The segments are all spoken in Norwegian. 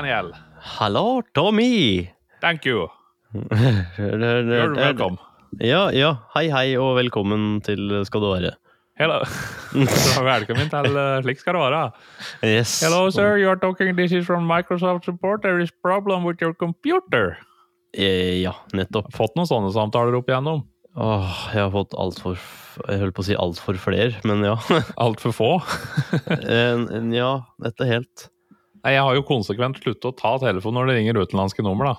Daniel. Hallo, Tommy! Thank you. You're welcome. Ja, ja. Hei, hei, og velkommen til Skal det være. Hello. Velkommen til uh, Slik skal det være. Yes. Hello, sir. You are talking. This is from Microsoft support. There is problem with your computer. Eh, Ja, nettopp. Fått noen sånne samtaler opp igjennom. Åh, jeg har fått altfor Jeg holdt på å si altfor flere, men ja. Altfor få. En- ja, dette helt. Nei, jeg har jo konsekvent sluttet å ta telefonen når det ringer utenlandske nummer, da.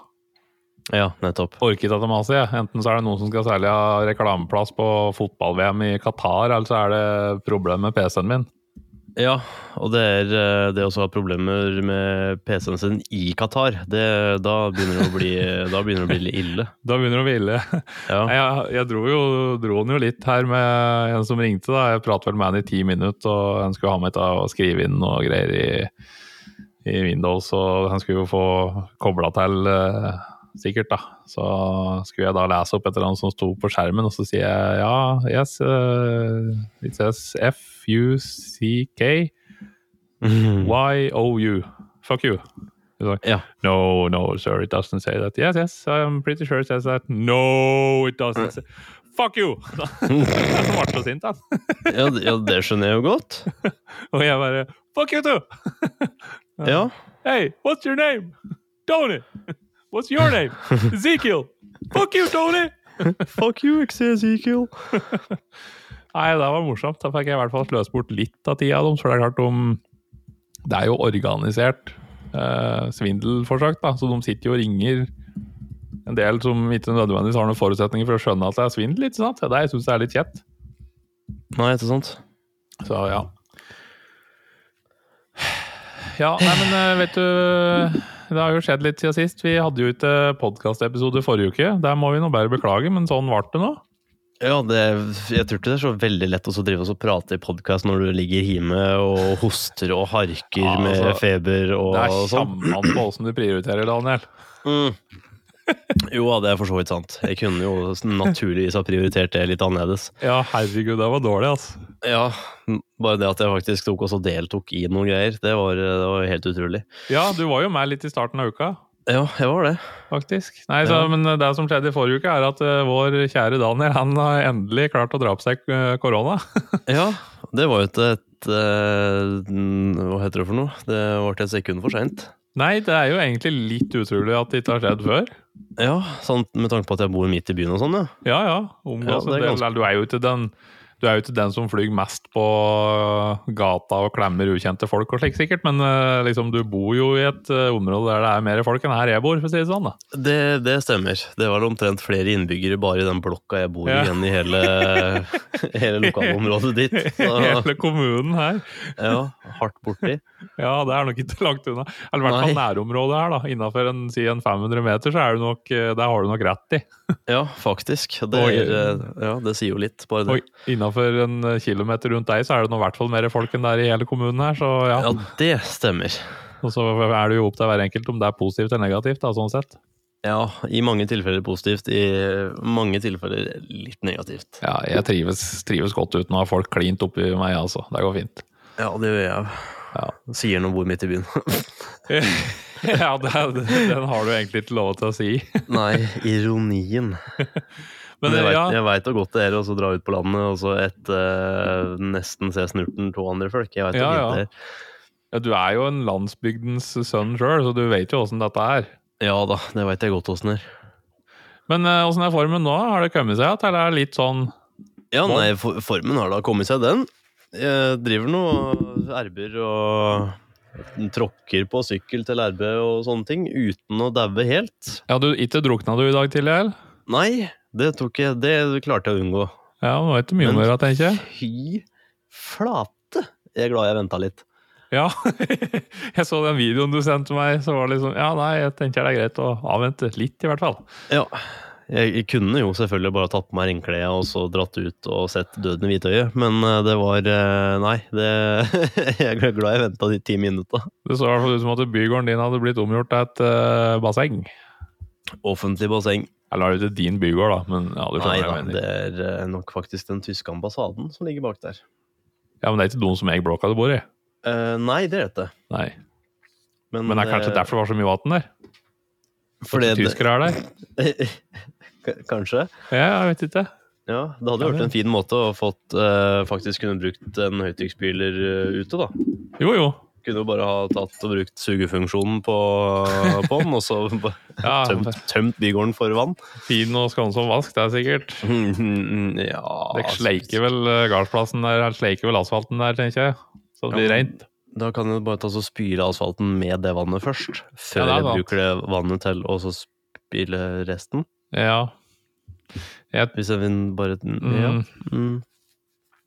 Ja, nettopp. Orker ikke de har seg. Enten så er det noen som skal selge reklameplass på fotball-VM i Qatar, eller så er det problem med PC-en min. Ja, og det er eh, det også å ha problemer med PC-en sin i Qatar. Det, da, begynner det å bli, da begynner det å bli ille. Da begynner det å bli ille. Ja. Jeg, jeg dro jo dro den jo litt her med en som ringte. da. Jeg pratet vel med han i ti minutter, og han skulle ha meg til å skrive inn noe greier i, i Windows. Og han skulle jo få kobla til, eh, sikkert, da. Så skulle jeg da lese opp et eller annet som sto på skjermen, og så sier jeg ja, yes, uh, it says F-U-C-K Y-O-U. Fuck you. Like, yeah. No, no, sir, it doesn't say that. Yes, yes, I'm pretty sure it says that. No, it doesn't say Fuck you! Han ble så sint, han. Ja, det- ja, det skjønner jeg jo godt. Og jeg bare Fuck you too! Ja. Hey, what's your name? Tony! What's your name? Ezekiel! Fuck you, Tony! Fuck you, Ezekiel. Nei, det var morsomt. Da fikk jeg i hvert fall sløst bort litt av tida deres. For det er klart de Det er jo organisert eh, svindelforsøk, da. Så de sitter jo og ringer en del som ikke nødvendigvis har noen forutsetninger for å skjønne at det er svindel. ikke sant? Det syns jeg er litt kjett. Nei, ikke sant? Så ja. Ja, nei, men eh, vet du Det har jo skjedd litt siden sist. Vi hadde jo ikke podkastepisode forrige uke. Der må vi nå bare beklage, men sånn ble det nå. Ja, det, jeg tror ikke det er så veldig lett å drive drive og prate i podkast når du ligger hjemme og hoster og harker Ja, med altså, feber og, Det er og sånn. på åssen du prioriterer, Daniel. Mm. Jo, det er for så vidt sant. Jeg kunne jo naturligvis ha prioritert det litt annerledes. Ja, herregud, det var dårlig, altså. Ja, bare det at jeg faktisk tok også deltok i noen greier, det var, det var helt utrolig. Ja, du var jo med litt i starten av uka, Ja, jeg var det. faktisk. Nei, så, Ja. Men det som skjedde i forrige uke, er at uh, vår kjære Daniel han har endelig klart å dra på seg eh, korona. Ja, det var jo ikke et uh, Hva heter det for noe? Det ble et sekund for seint. Nei, det er jo egentlig litt utrolig at det ikke har skjedd før. Ja, sant, med tanke på at jeg bor midt i byen og sånn, ja. Ja, ja. Omgås Ja, det er en del. ganske- Du er jo ikke den du er jo ikke den som flyr mest på gata og klemmer ukjente folk og slik, sikkert, men eh, liksom, du bor jo i et eh, område der det er mer folk enn her jeg bor, for å si det sånn. da. Det, det stemmer. Det var omtrent flere innbyggere bare i den blokka jeg bor i, Ja. enn i hele, hele lokalområdet ditt. Så, Hele kommunen her. ja, hardt borti. Ja, det er nok ikke langt unna. Eller i hvert fall nærområdet her, da. Innafor en, si en 500 meter, så er du nok, eh, der har du nok rett i. Ja, faktisk. Det, er, eh, ja, det sier jo litt, bare det. Og innafor en eh, kilometer rundt deg, så er det nå i hvert fall mer folk enn det er i hele kommunen her, så ja. Ja, det stemmer. Og så er det jo opp til hver enkelt om det er positivt eller negativt, da, sånn sett. Ja, i mange tilfeller positivt, i mange tilfeller litt negativt. Ja, jeg trives, trives godt uten å ha folk klint oppi meg, altså. Det går fint. Ja, det gjør jeg. Ja. Sier noe bor midt i byen. ja, det, det, den har du egentlig ikke lov til å si. Nei, ironien. Men vet, ja, jeg veit hvor godt det er å dra ut på landet og så etter nesten se snurten to andre folk. Jeg vet Ja, ja. det er. ja, du er jo en landsbygdens sønn sjøl, så du vet jo åssen dette er. Ja da, det vet jeg godt åssen det er. Men åssen uh, er formen nå? Har det kommet seg til? Er det litt sånn Ja, nei, for, formen har da kommet seg, den. Jeg driver nå og erber og tråkker på sykkel til RB og sånne ting, uten å daue helt. Ja, du ikke drukna du i dag tidlig, eller? Nei, det tok jeg Det klarte jeg å unngå. Ja, det var ikke mye mer, tenker jeg. Fy flate! Jeg er glad jeg venta litt. Ja, jeg så den videoen du sendte meg, så var det liksom Ja, nei, jeg tenker det er greit å avvente litt, i hvert fall. Ja. Jeg, jeg kunne jo selvfølgelig bare tatt på meg ringklærne og så dratt ut og sett Døden i hvitøyet, men eh, det var eh, Nei, det Jeg er glad jeg venta de ti minutta. Det så i hvert fall ut som at bygården din hadde blitt omgjort til et uh, basseng. Offentlig basseng. Eller er det ikke din bygård, da, men ja, Nei da, det er nok faktisk den tyske ambassaden som ligger bak der. Ja, men det er ikke noen som eier blokka du bor i? Uh, nei, det er det ikke. Nei. Men det er kanskje derfor det var så mye vann der? fordi tyskere er der? Kanskje. Ja, jeg vet ikke. Ja, det hadde vært en fin måte å fått eh, faktisk kunne brukt en høytrykksspyler eh, ute, da. Jo, jo. Kunne jo bare ha tatt og brukt sugefunksjonen på, på den, og så Ja, tømt, tømt bygården for vann. Fin og skånsom vask, det er sikkert. Ja Dere sleiker vel eh, gardsplassen der, sleiker vel asfalten der, tenker jeg. Så det blir Ja, rent. Da kan du bare ta så spyle asfalten med det vannet først, før Ja, jeg bruker det vannet til å så spyle resten. Ja. Jeg, Hvis jeg vinner bare Ja. mm, Mm,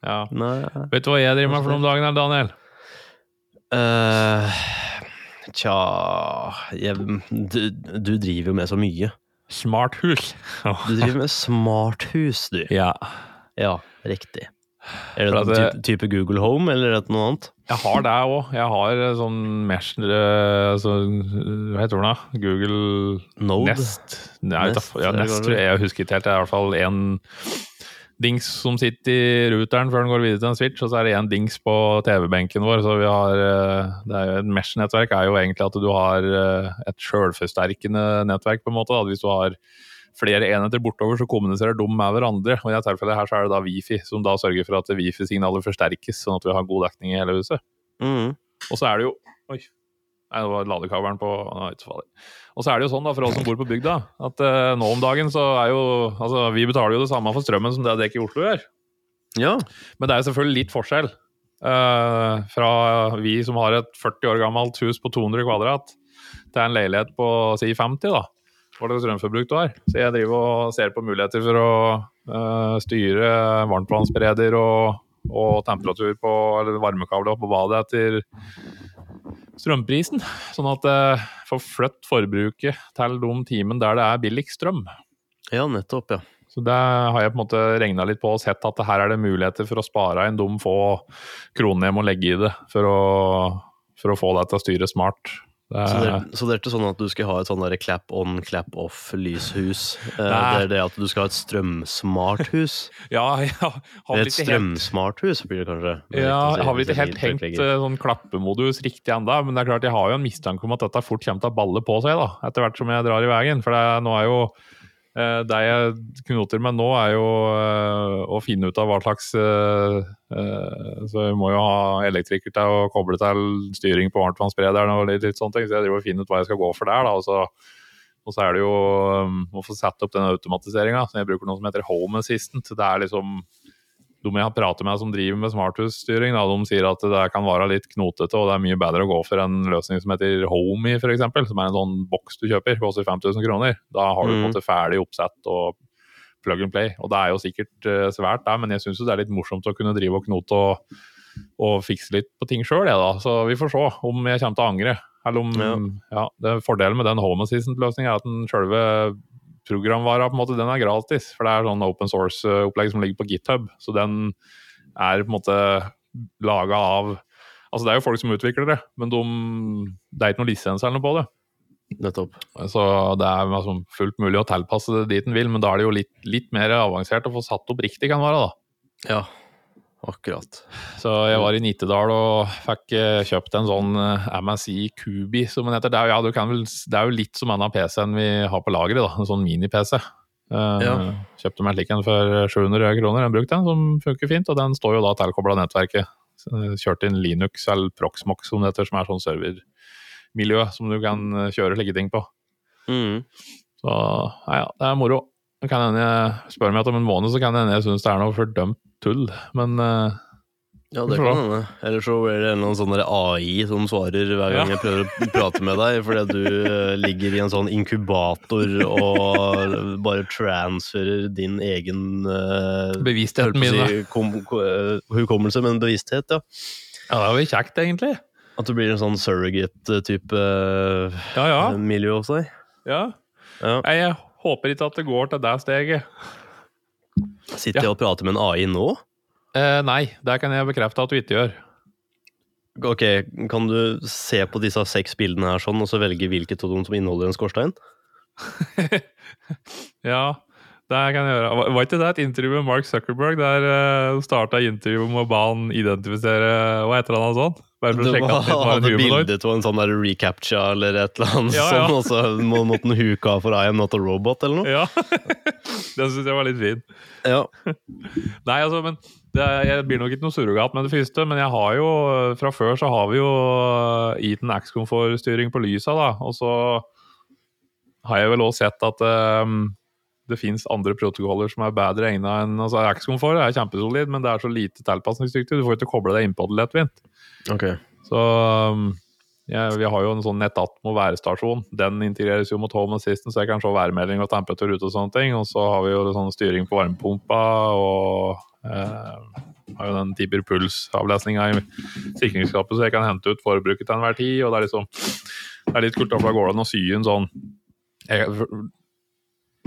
ja. nei Vet du hva jeg driver med for noen dager, Daniel? Uh, Tja jeg, du, du driver jo med så mye. Smarthus. Du driver med smarthus, du. Ja. Ja, riktig. Er det det type, Google Home, eller er det noe annet? Jeg har det òg. Jeg har eh, sånn mesh eh, så, Hva heter den, da? Google Node? Nest? Nei, Nest, ja, Nest tror jeg, jeg husker ikke helt. Det er i hvert fall én dings som sitter i ruteren før den går videre til en switch, og så er det én dings på TV-benken vår. Så vi har eh, det er jo Et Mesh-nettverk er jo egentlig at du har et sjølforsterkende nettverk, på en måte. Da. Hvis du har flere enheter bortover, så kommuniserer de med hverandre. Og I dette tilfellet her så er det da Wifi, som da sørger for at Wifi-signalet forsterkes, sånn at vi har god dekning i hele huset. Mm. Og så er det jo Oi. Nei, det var ladekabelen på Nei, ikke farlig. Og så er det jo sånn da, for oss som bor på bygda, at eh, nå om dagen så er jo Altså, vi betaler jo det samme for strømmen som det dere i Oslo gjør. Ja. Men det er jo selvfølgelig litt forskjell. eh, fra vi som har et 40 år gammelt hus på 200 kvadrat, til en leilighet på si 50, da. Hva slags strømforbruk du har. Så jeg driver og ser på muligheter for å uh, styre varmtvannsbereder og, og temperatur på eller varmekabler på badet etter strømprisen. Sånn at jeg får flytt forbruket til de timene der det er billigst strøm. ja, nettopp, ja. Så det har jeg på en måte regna litt på og sett at her er det muligheter for å spare inn de få kronene jeg må legge i det for å, for å få det til å styre smart. Det Så det, er, så det er ikke sånn at du skal ha et sånn clap on, clap off lyshus? Eh, det er det at du skal ha et strømsmart hus? ja, ja Et strømsmart hus blir det kanskje? Ja, jeg har vel ikke helt tilrettelegger. eh, sånn klappemodus riktig ennå, men det er klart jeg har jo en mistanke om at dette fort kommer til å balle på seg da, etter hvert som jeg drar i veien. For det, nå er jo det jeg knoter med nå, er jo eh, å finne ut av hva slags eh, eh, Så vi må jo ha elektriker til å koble til styring på varmtvannsberederen og litt, litt sånne ting, så jeg driver og finner ut hva jeg skal gå for der. da, og så og så er det jo um, å få satt opp den automatiseringa. Jeg bruker noe som heter Home Assistant. Det er liksom de jeg har pratet med som driver med smarthusstyring, de sier at det kan være litt knotete, og det er mye bedre å gå for en løsning som heter Homey, f.eks., som er en sånn boks du kjøper, koster 5000 kroner. Da har du en Mm. ferdig oppsett og plug and play. Og det er jo sikkert eh, svært, det, men jeg syns det er litt morsomt å kunne drive og knote og, og fikse litt på ting sjøl, jeg, da. Så vi får se om jeg kommer til å angre. Eller om, ja. Ja. det Fordelen med den Home Assistant-løsninga er at den sjølve programvara på en måte, den er gratis. For det er sånn open source-opplegg som ligger på GitHub. Så den er på en måte laga av Altså det er jo folk som utvikler det, men de, det er ikke noen lisens eller noe på det. Nettopp. Så det er altså fullt mulig å tilpasse det dit en vil, men da er det jo litt, litt mer avansert å få satt opp riktig, kan være. da. Ja, akkurat. Så jeg var i Nittedal og fikk eh, kjøpt en sånn eh, MSI Kubi, som den heter. Det er, jo- ja, du kan vel, det er jo litt som en av PC-en vi har på lageret, da. En sånn mini-PC. Eh, Ja. Kjøpte meg slik en for 700 kroner. Den brukte den, som funker fint. Og den står jo da tilkobla nettverket. Kjørte inn Linux eller Proxmox, som det heter, som er sånn servermiljø som du kan kjøre slike ting på. Mm. Så ja, ja, det er moro. Kan jeg spør meg om en måned, så kan det hende jeg syns det er noe fordømt tull. Men uh, Ja, det kan hende. Eller så blir det en eller annen sånn AI som svarer hver gang jeg prøver å prate med deg, fordi du eh, ligger i en sånn inkubator og bare transferer din egen eh, bevisstheten min da. hukommelse, men bevissthet, ja. Ja, det er jo kjekt, egentlig. At du blir en sånn surrogate-type Ja, ja. miljø hos deg. ja. Ja. Jeg håper ikke at det går til det steget. Sitter jeg og prater med en AI nå? Eh, nei, det kan jeg bekrefte at du ikke gjør. Ok, Kan du se på disse seks bildene her sånn, og så velge hvilket av dem som inneholder en skorstein? Ja, det kan jeg gjøre. Var- ikke det et intervju med Mark Zuckerberg der uh, starta intervjuet med å ba han identifisere Hva heter han og sånn? Bare for å sjekke at det var en humanoid. bildet av en sånn der recaptcha eller et eller annet Ja, ja. sånn, og så må, måtte den huke av for I am not a robot eller noe. Ja. Den syns jeg var litt fin. Ja. Nei, altså, men det, er- Jeg blir nok ikke noe surrogat med det første, men jeg har jo fra før så har vi jo Eaton X-komfortstyring på lysa, da. Og så har jeg vel også sett at um, det fins andre protokoller som er bedre egna enn altså X-komfort er kjempesolid, men det er så lite tilpasningsdyktig. Du får ikke koble deg innpå det lettvint. Ok. Så um, ja, vi har jo en sånn Netatmo værstasjon. Den integreres jo mot Home Assistant, så jeg kan se værmelding og temperatur ute og sånne ting. Og så har vi jo sånn styring på varmepumpa og eh, har jo den Tiber Puls-avlesninga i sikringsskapet, så jeg kan hente ut forbruket til enhver tid. Og det er liksom Det er litt kult, for da går det an å sy en sånn jeg,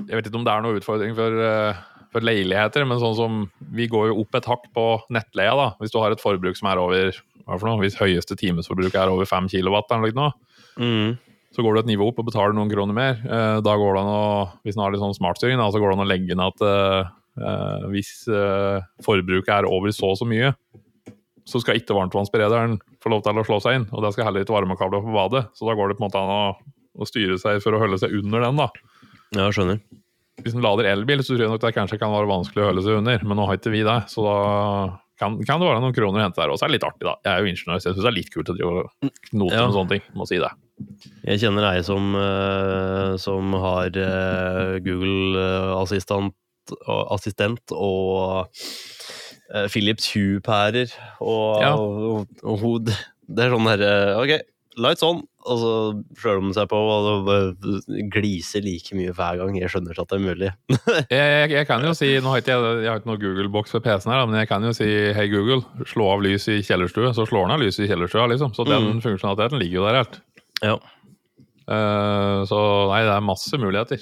jeg vet ikke om det er noen utfordring for, eh, for leiligheter, men sånn som vi går jo opp et hakk på nettleia. da, Hvis du har et forbruk som er over hva for noe, Hvis høyeste timesforbruk er over 5 kW, eller noe, Mm. så går du et nivå opp og betaler noen kroner mer. Eh, da går det an å, Hvis en har litt sånn smartstyring, så går det an å legge inn at eh, eh, hvis eh, forbruket er over så og så mye, så skal ikke varmtvannsberederen få lov til å slå seg inn. Og det skal heller ikke varmekabler på badet. Så da går det på en måte an å, å styre seg for å holde seg under den. da. Ja, skjønner. Hvis en lader elbil, så tror jeg nok det kanskje kan være vanskelig å holde seg under, men nå har ikke vi det. Så da kan, kan det være noen kroner å hente der. òg. så er det litt artig, da. Jeg er jo ingeniør, så jeg syns det er litt kult å drive og knote Ja. med sånne ting. Må si det. Jeg kjenner ei som, eh, som har eh, Google eh, assistent, og- assistent og eh, Philips Hue-pærer. Og, Ja. og, og hun Det er sånn herre OK, lights on, og så slår de seg på og gliser like mye hver gang. Jeg skjønner ikke at det er mulig. Jeg, jeg, jeg kan jo si, nå har ikke jeg, jeg har ikke noe Google-boks ved PC-en her, men jeg kan jo si hei Google, slå av lys i kjellerstue, så slår den av lys i kjellerstua, liksom. Så den Mm. funksjonaliteten ligger jo der helt. Ja, Uh, så nei, det er masse muligheter.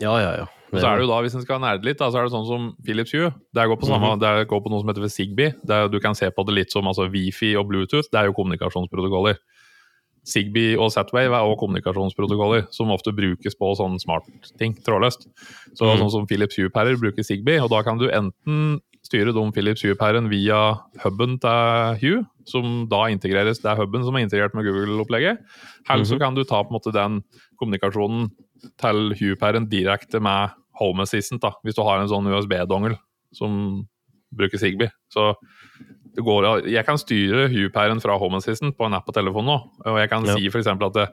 ja, ja. ja. Og så er det jo da, hvis en skal nerde litt, da, så er det sånn som Philips Hue. Det går på, samme, det går på noe som heter Zigbee. Du kan se på det litt som altså, Wifi og Bluetooth. Det er jo kommunikasjonsprotokoller. Zigbee og Z-Wave er også kommunikasjonsprotokoller, som ofte brukes på sånn smartting, trådløst. Så Mm. sånn som Philips Hue-pærer bruker Sigby, og da kan du enten styre de Philips Hue-pæren via huben til Hue, som da integreres, det er huben som er integrert med Google-opplegget, eller så Mhm. kan du ta på en måte den kommunikasjonen til Hue-pæren direkte med Home Assistant, da, hvis du har en sånn USB-dongel som bruker Sigby. Så går, jeg kan styre Hue-pæren fra Home Assistant på en app på telefonen nå. Og jeg kan Ja. si eksempel at det,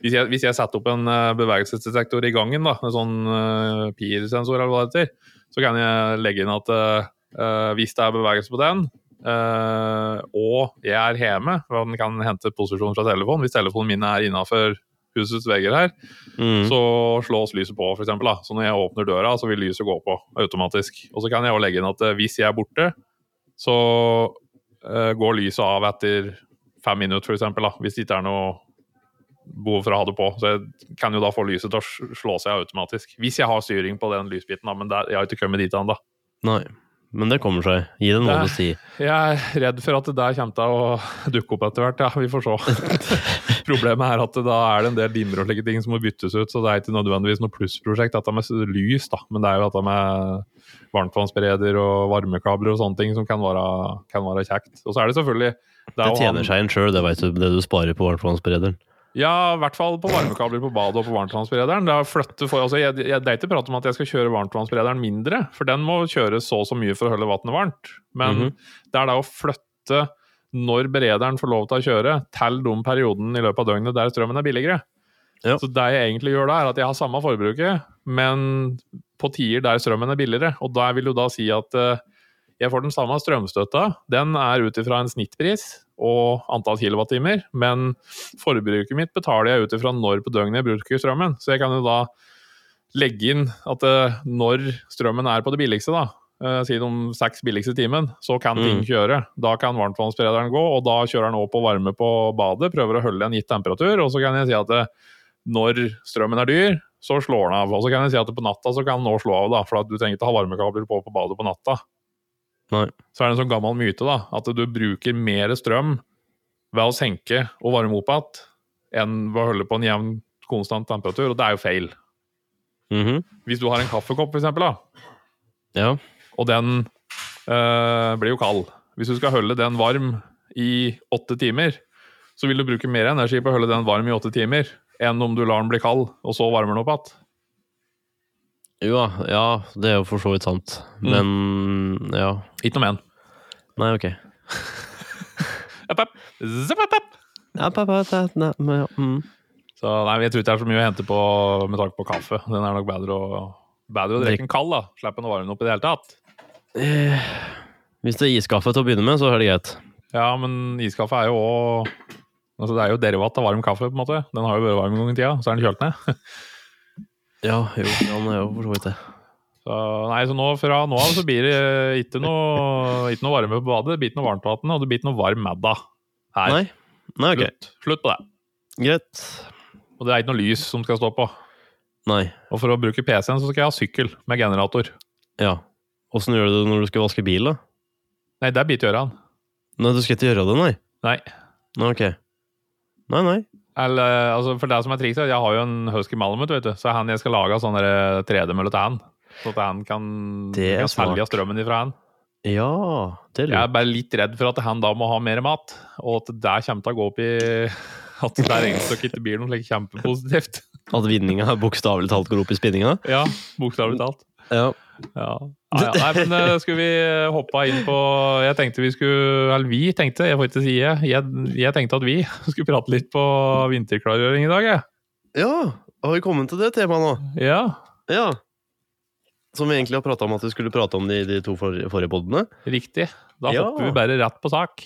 hvis, jeg, hvis jeg setter opp en eh, bevegelsesdetektor i gangen, da, en sånn uh, PIR-sensor eller hva det heter, så kan jeg legge inn at eh, eh, hvis det er bevegelse på den, uh, og jeg er hjemme, og den kan hente posisjon fra telefonen, hvis telefonen min er innafor husets vegger her, Mm. så slås lyset på, eksempel. Så når jeg åpner døra, så vil lyset gå på automatisk. Og så kan jeg også legge inn at eh, hvis jeg er borte, så eh, går lyset av etter fem minutter, da. Hvis det ikke er noe behov for å ha det på. Så jeg kan jo da få lyset til å slå seg automatisk. Hvis jeg har styring på den lysbiten, da. Men det, er- jeg har ikke kommet dit ennå. Nei, men det kommer seg. Gi det noe å si. Jeg er redd for at det der kommer til å dukke opp etter hvert. Ja, vi får se. Problemet er at da er det en del dimmer og slike ting som må byttes ut, så det er ikke nødvendigvis noe plussprosjekt dette med lys, da. Men det er jo dette med varmtvannsbereder og varmekabler og sånne ting som kan være, kan være kjekt. Og så er det selvfølgelig det Det tjener seg inn sjøl, det veit du, det du sparer på varmtvannsberederen. Ja, i hvert fall på varmekabler på badet og på varmtvannsberederen. Er, altså jeg, jeg, det er ikke prat om at jeg skal kjøre varmtvannsberederen mindre, for den må kjøres så og så mye for å holde vannet varmt. Men Mhm. det er da å flytte når berederen får lov til å kjøre, til de periodene i løpet av døgnet der strømmen er billigere. Ja. Så det jeg egentlig gjør da, er at jeg har samme forbruket, men på tider der strømmen er billigere. Og da vil jo da si at eh, jeg får den samme strømstøtta. Den er ut ifra en snittpris og antall kilowattimer, men forbruket mitt betaler jeg ut ifra når på døgnet jeg bruker strømmen. Så jeg kan jo da legge inn at eh, når strømmen er på det billigste, da, si de seks billigste timen, så kan ting Mm. kjøre. Da kan varmtvannsberederen gå, og da kjører den opp på varme på badet, prøver å holde en gitt temperatur, og så kan jeg si at det, når strømmen er dyr, så slår den av. Og så kan jeg si at på natta så kan den nå slå av, da, for at du trenger ikke ha varmekabler på på badet på natta. Nei. Så er det en sånn gammel myte da, at du bruker mer strøm ved å senke og varme opp igjen enn ved å holde på en jevn, konstant temperatur, og det er jo feil. Mhm. Hvis du har en kaffekopp, for eksempel, da, Ja. Og den eh, blir jo kald. Hvis du skal holde den varm i åtte timer, så vil du bruke mer energi på å holde den varm i åtte timer enn om du lar den bli kald, og så varmer den opp igjen. Jo da, ja, det er jo for så vidt sant. Mm. Men ja. Ikke noe men. Nei, ok. Mm. Så nei, jeg tror ikke det er så mye å hente på med tanke på kaffe. Den er nok bedre å, bedre å drikke den kald, da. Slipp den å varme den opp i det hele tatt. Eh, Hvis det er iskaffe til å begynne med, så er det greit. Ja, men iskaffe er jo òg Altså, det er jo derivat av varm kaffe, på en måte. Den har jo vært varm en gang i tida, så er den kjølt ned. Ja, jo, den er jo for så vidt det. Så, nei, så nå, fra nå av så blir det ikke noe, ikke noe varme på badet, det blir ikke noe varmtvann, og det blir ikke noe varm middag her. Nei? Nei, okay. Slutt. Slutt på det. Greit. Og det er ikke noe lys som skal stå på. Nei. Og for å bruke PC-en så skal jeg ha sykkel med generator. Ja. Åssen gjør du det når du skal vaske bil, da? Nei, det biter gjøre han. Nei, du skal ikke gjøre det, nei? Nei. Nei, ok. Nei, nei. Eller, altså, for det som er trikset, jeg har jo en Husky Malamut, vet du. Så er han jeg skal lage sånn der 3D-mølle til han. Så at han kan, er kan selge strømmen ifra han. Ja, det er Jeg er bare litt redd for at han da må ha mer mat, og at det kommer til å gå opp i At det der egentlig ikke blir noe slik kjempepositivt. At vinninga bokstavelig talt går opp i spinninga? Ja, bokstavelig talt. Ja. Ja. Ja. Nei, men eh, skulle vi hoppa inn på Jeg tenkte vi skulle Eller vi tenkte, jeg får ikke si jeg. Jeg, jeg tenkte at vi skulle prate litt på vinterklargjøring i dag, jeg. ja, har vi kommet til det temaet nå? Ja. Ja. Som vi egentlig har prata om at vi skulle prate om de, de to forrige podene. Riktig. Da Ja. hopper vi bare rett på sak.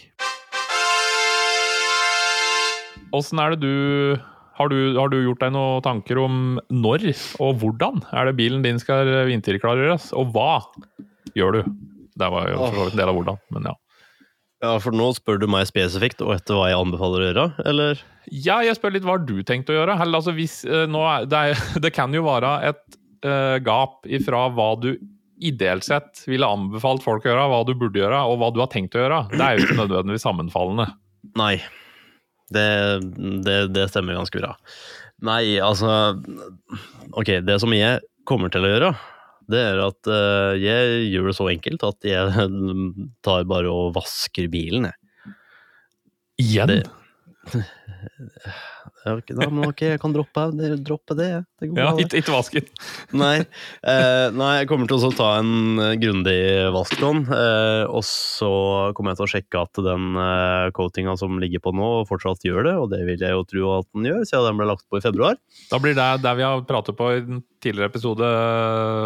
Åssen er det du har, du har du gjort deg noen tanker om når og hvordan er det bilen din skal vinterklargjøres, og hva gjør du? Det var jo for så vidt en del av hvordan, men ja. Ja, for nå spør du meg spesifikt og etter hva jeg anbefaler å gjøre, eller? Ja, jeg spør litt hva du tenkt å gjøre? Eller, altså, hvis, eh, er, det, er, det kan jo være et uh, gap ifra hva du ideelt sett ville anbefalt folk å gjøre, hva du burde gjøre, og hva du har tenkt å gjøre. Det er jo ikke nødvendigvis sammenfallende. Nei. Det, det, det stemmer ganske bra. Nei, altså Ok, det som jeg kommer til å gjøre, det er at uh, jeg gjør det så enkelt at jeg tar bare og vasker bilen, jeg. Igjen? Det- Ja, ok, da, men ok, jeg kan droppe, droppe det. Det går Ja, ikke, vasken. Nei, eh, nei, jeg kommer til å ta en eh, grundig vask på den. Eh, og så kommer jeg til å sjekke at den eh, coatinga som ligger på nå, fortsatt gjør det. Og det vil jeg jo tro at den gjør, siden den ble lagt på i februar. Da blir det det vi har pratet på i den tidligere episode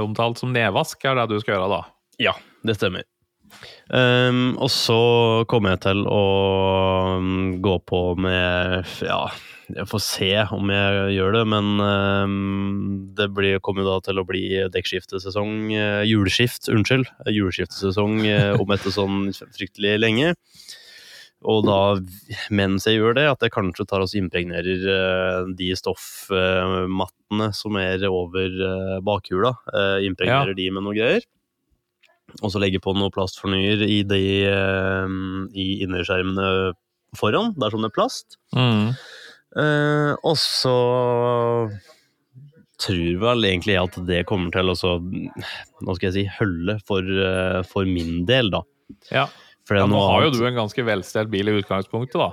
omtalt som nedvask, er det du skal gjøre da. Ja, det stemmer. Ehm, og så kommer jeg til å mm, gå på med Ja, jeg får se om jeg gjør det, men um, det blir, kommer da til å bli dekkskiftesesong uh, Juleskift, unnskyld. Juleskiftesesong uh, om etter sånn fryktelig lenge. Og da, mens jeg gjør det, at jeg kanskje tar og impregnerer uh, de stoffmattene som er over eh, bakhjula. eh, impregnerer de med noe greier. Og så legge på noe plastfornyer i de eh, i innerskjermene foran, dersom det er plast. Mm. Uh, og så tror vel egentlig jeg at det kommer til å Nå skal jeg si Hølle for, uh, for min del, da. Ja. Ja, nå har jo du en ganske velstelt bil i utgangspunktet, da.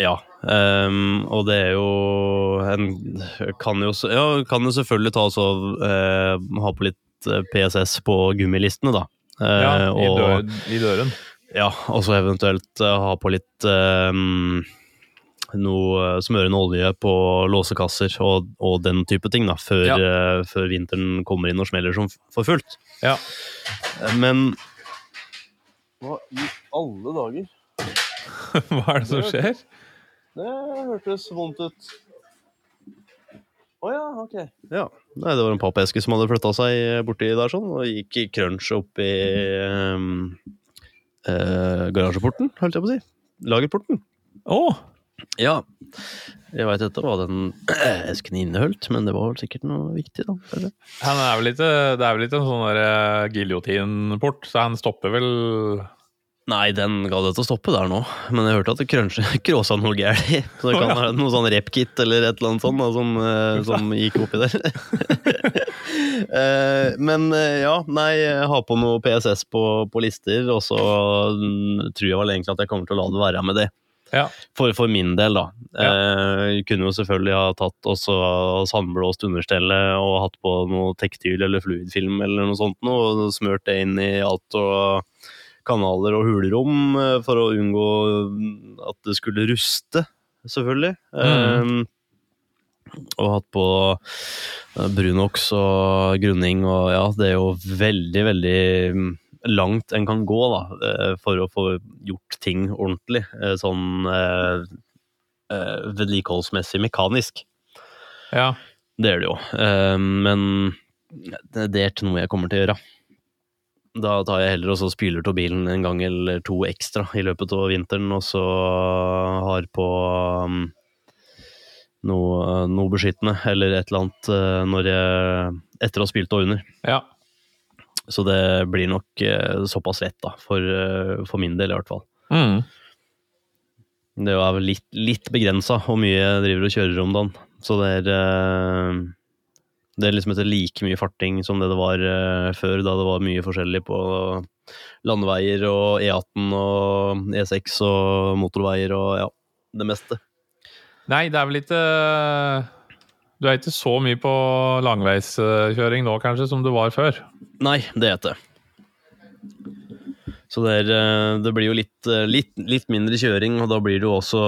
Ja. um, og det er jo en Kan jo, ja, kan jo selvfølgelig ta også uh, ha på litt PSS på gummilistene, da. Eh, Ja, i, og- dør, I døren. Ja, og så eventuelt eh, ha på litt um, noe eh, smørende olje på låsekasser og, og den type ting, da, før, Ja. uh, før vinteren kommer inn og smeller som for fullt. Ja. Eh, Men Hva i alle dager? Hva er det som skjer? Det hørtes vondt ut. Å ja, ok. Ja. Nei, det var en pappeske som hadde flytta seg borti der sånn, og gikk i crunch opp i um, uh, garasjeporten, holdt jeg på å si. Lagerporten. Å! Ja. Jeg veit ikke hva den esken inneholdt, men det var vel sikkert noe viktig, da. eller? Han er vel ikke, det er vel ikke en sånn der, eh, giljotinport, så han stopper vel Nei, den ga det til å stoppe der nå, men jeg hørte at det kråsa noe gærent. Så det kan være noe sånn repkit eller et eller annet sånt da, som, eh, som gikk oppi der. Eh, men eh, ja, nei, jeg har på noe PSS på, på lister, og så mm, tror jeg vel egentlig at jeg kommer til å la det være med det. Ja. For, for min del, da. Ja. Eh, kunne jo selvfølgelig ha tatt også sandblåst understellet og hatt på noe tektyl eller fluidfilm eller noe sånt noe, og smurt det inn i alt og kanaler og hulrom eh, for å unngå at det skulle ruste, selvfølgelig. Mm. Um, og hatt på eh, Brunox og grunning, og ja, det er jo veldig, veldig mm, langt en kan gå da, eh, for å få gjort ting ordentlig. Sånn eh, eh, vedlikeholdsmessig mekanisk. ja. Det er det jo. Eh, Men det det er ikke noe jeg kommer til å gjøre. Da tar jeg heller og så spyler av bilen en gang eller to ekstra i løpet av vinteren, og så har på um, noe, noe beskyttende eller et eller annet eh, når jeg, etter å ha spylt av under. ja. Så det blir nok eh, såpass lett, da, for, eh, for min del i hvert fall. Mm. Det er vel litt, litt begrensa hvor mye jeg driver og kjører om dagen. Så det er Det er liksom etter like mye farting som det det var uh, før, da det var mye forskjellig på landeveier og E18 og E6 og motorveier og ja, det meste. Nei, det er vel ikke Du er ikke så mye på langveiskjøring nå, kanskje, som du var før? Nei, det er det. Så det, er, eh, det blir jo litt, eh, litt, litt mindre kjøring, og da blir det jo også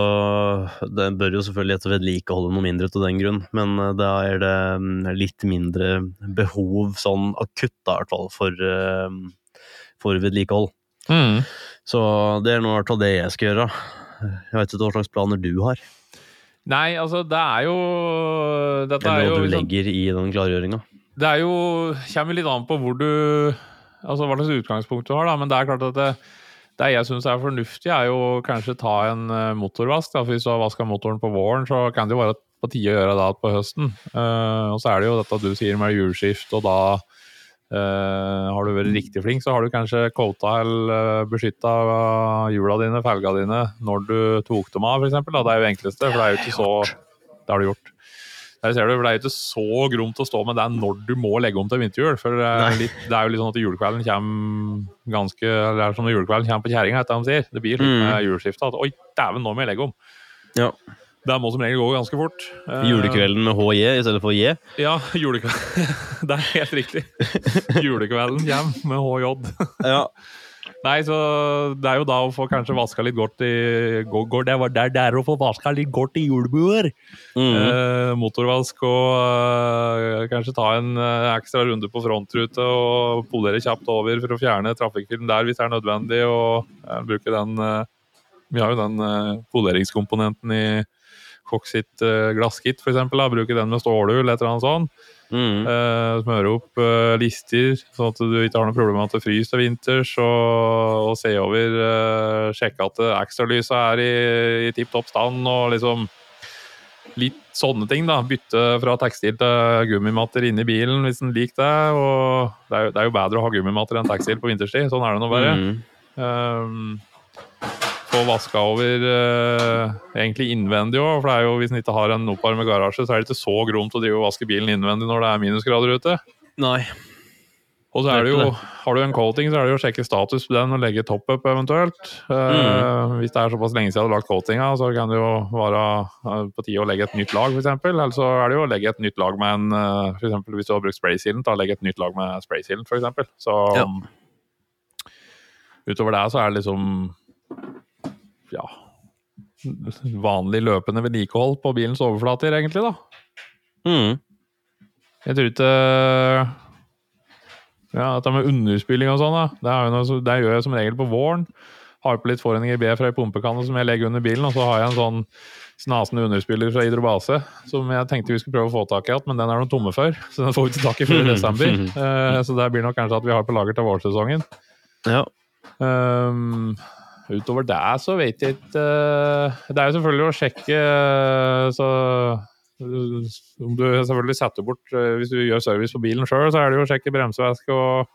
Det bør jo selvfølgelig etter vedlikeholde noe mindre til den grunn, men eh, da er det mm, litt mindre behov sånn akutt, da, i hvert fall, for, for vedlikehold. Mm. Så det er nå i hvert fall det jeg skal gjøre. Jeg vet ikke hva slags planer du har, Nei, altså, det er jo Dette er eller jo hva du liksom- legger i den klargjøringa. Det er jo Kommer litt an på hvor du Altså hva slags utgangspunkt du har, da. Men det er klart at det, det jeg syns er fornuftig, er jo kanskje ta en eh, motorvask. Da. For hvis du har vaska motoren på våren, så kan det jo være på tide å gjøre det på høsten. Uh, og så er det jo dette du sier med hjulskift, og da uh, har du vært riktig flink, så har du kanskje coata eller beskytta hjula dine, felga dine, når du tok dem av, f.eks. Det er jo enkleste, for det er jo ikke så Det har du gjort. Der ser du, for Det er jo ikke så gromt å stå med det når du må legge om til vinterhjul. For det litt, det er jo litt sånn at julekvelden kommer ganske Eller det er som når julekvelden kommer på kjerringa, etter de sier. Det blir slik Mm. med juleskiftet. at oi, dæven, nå må jeg legge om. Ja. Det må som regel gå ganske fort. Eh, Julekvelden med HJ i stedet for J. Ja, julekvelden. det er helt riktig. Julekvelden kommer med HJ. Ja. Nei, så det er jo da å få kanskje vaska litt godt i går, Det var der, der å få vaska litt godt i hjulbuer. Mm. Eh, motorvask og eh, kanskje ta en eh, ekstra runde på frontrute og polere kjapt over for å fjerne trafikkfilm der hvis det er nødvendig. Og eh, bruke den eh, Vi har jo den eh, poleringskomponenten i eh, glasskit, da. Bruke den med stålhull, et eller annet sånt. Mm. Uh, smøre opp uh, lister, sånn at du ikke har noe problem med at det fryser til vinters. Og, og se over, uh, sjekke at ekstralysa er i, i tipp topp stand. Og liksom litt sånne ting. da, Bytte fra tekstil til gummimatter inni bilen hvis en liker det. Og det er, jo, det er jo bedre å ha gummimatter enn tekstil på vinterstid. Sånn er det nå bare. Mm. Um, få vaska over eh, egentlig innvendig òg, for det er jo, hvis en ikke har en oppvarmet garasje, så er det ikke så gromt å drive og vaske bilen innvendig når det er minusgrader ute. Nei. Og så er det jo, har du en coating, så er det jo å sjekke status på den og legge top-up eventuelt. Eh, Hvis det er såpass lenge siden du har lagt coatinga, så kan det jo være eh, på tide å legge et nytt lag, f.eks. Eller så er det jo å legge et nytt lag med en eh, For eksempel hvis du har brukt spraysealant, da legge et nytt lag med spraysealant, f.eks. Så Ja. utover det så er det liksom ja vanlig løpende vedlikehold på bilens overflater, egentlig, da. Mm. Jeg tror ikke Ja, dette med underspilling og sånn. Det, noe, det gjør jeg som regel på våren. Har på litt foreninger B fra ei pumpekanne som jeg legger under bilen, og så har jeg en sånn snasende underspiller fra Hydrobase som jeg tenkte vi skulle prøve å få tak i igjen, men den er de tomme for, så den får vi ikke tak i før i desember. Uh, så det blir nok kanskje at vi har på lager til vårsesongen. Ja. Um, utover det så vet jeg ikke eh, Det er jo selvfølgelig å sjekke eh, så om du selvfølgelig setter bort eh, Hvis du gjør service på bilen sjøl, så er det jo å sjekke bremsevæske og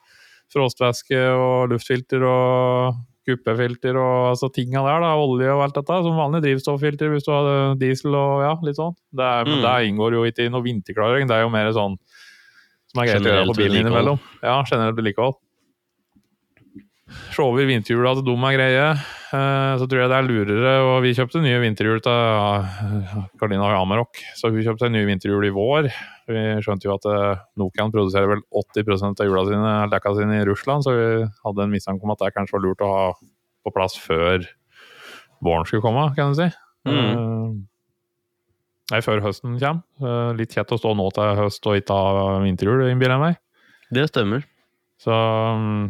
frostvæske og luftfilter og kuppefilter og altså tinga der, da, olje og alt dette. Som vanlig drivstofffilter hvis du har diesel og ja, litt sånn. Det, er, Mm. det inngår jo ikke i noe vinterklarering, det er jo mer sånn som er greit å gjøre på bilen innimellom. Ja, generelt vedlikehold. Se over vinterhjula til dem er greie. Eh, Så tror jeg det er lurere. Og vi kjøpte nye vinterhjul til ja, Gardina Amarok, så hun kjøpte nye vinterhjul i vår. Vi skjønte jo at eh, Nokian produserer vel 80 av hjula sine, dekka sine i Russland, så vi hadde en mistanke om at det kanskje var lurt å ha på plass før våren skulle komme, kan du si. Mm. Nei, før høsten kommer. Eh, Litt kjett å stå nå til høst og ikke ha vinterhjul, innbiller jeg meg. Det stemmer. Så mm,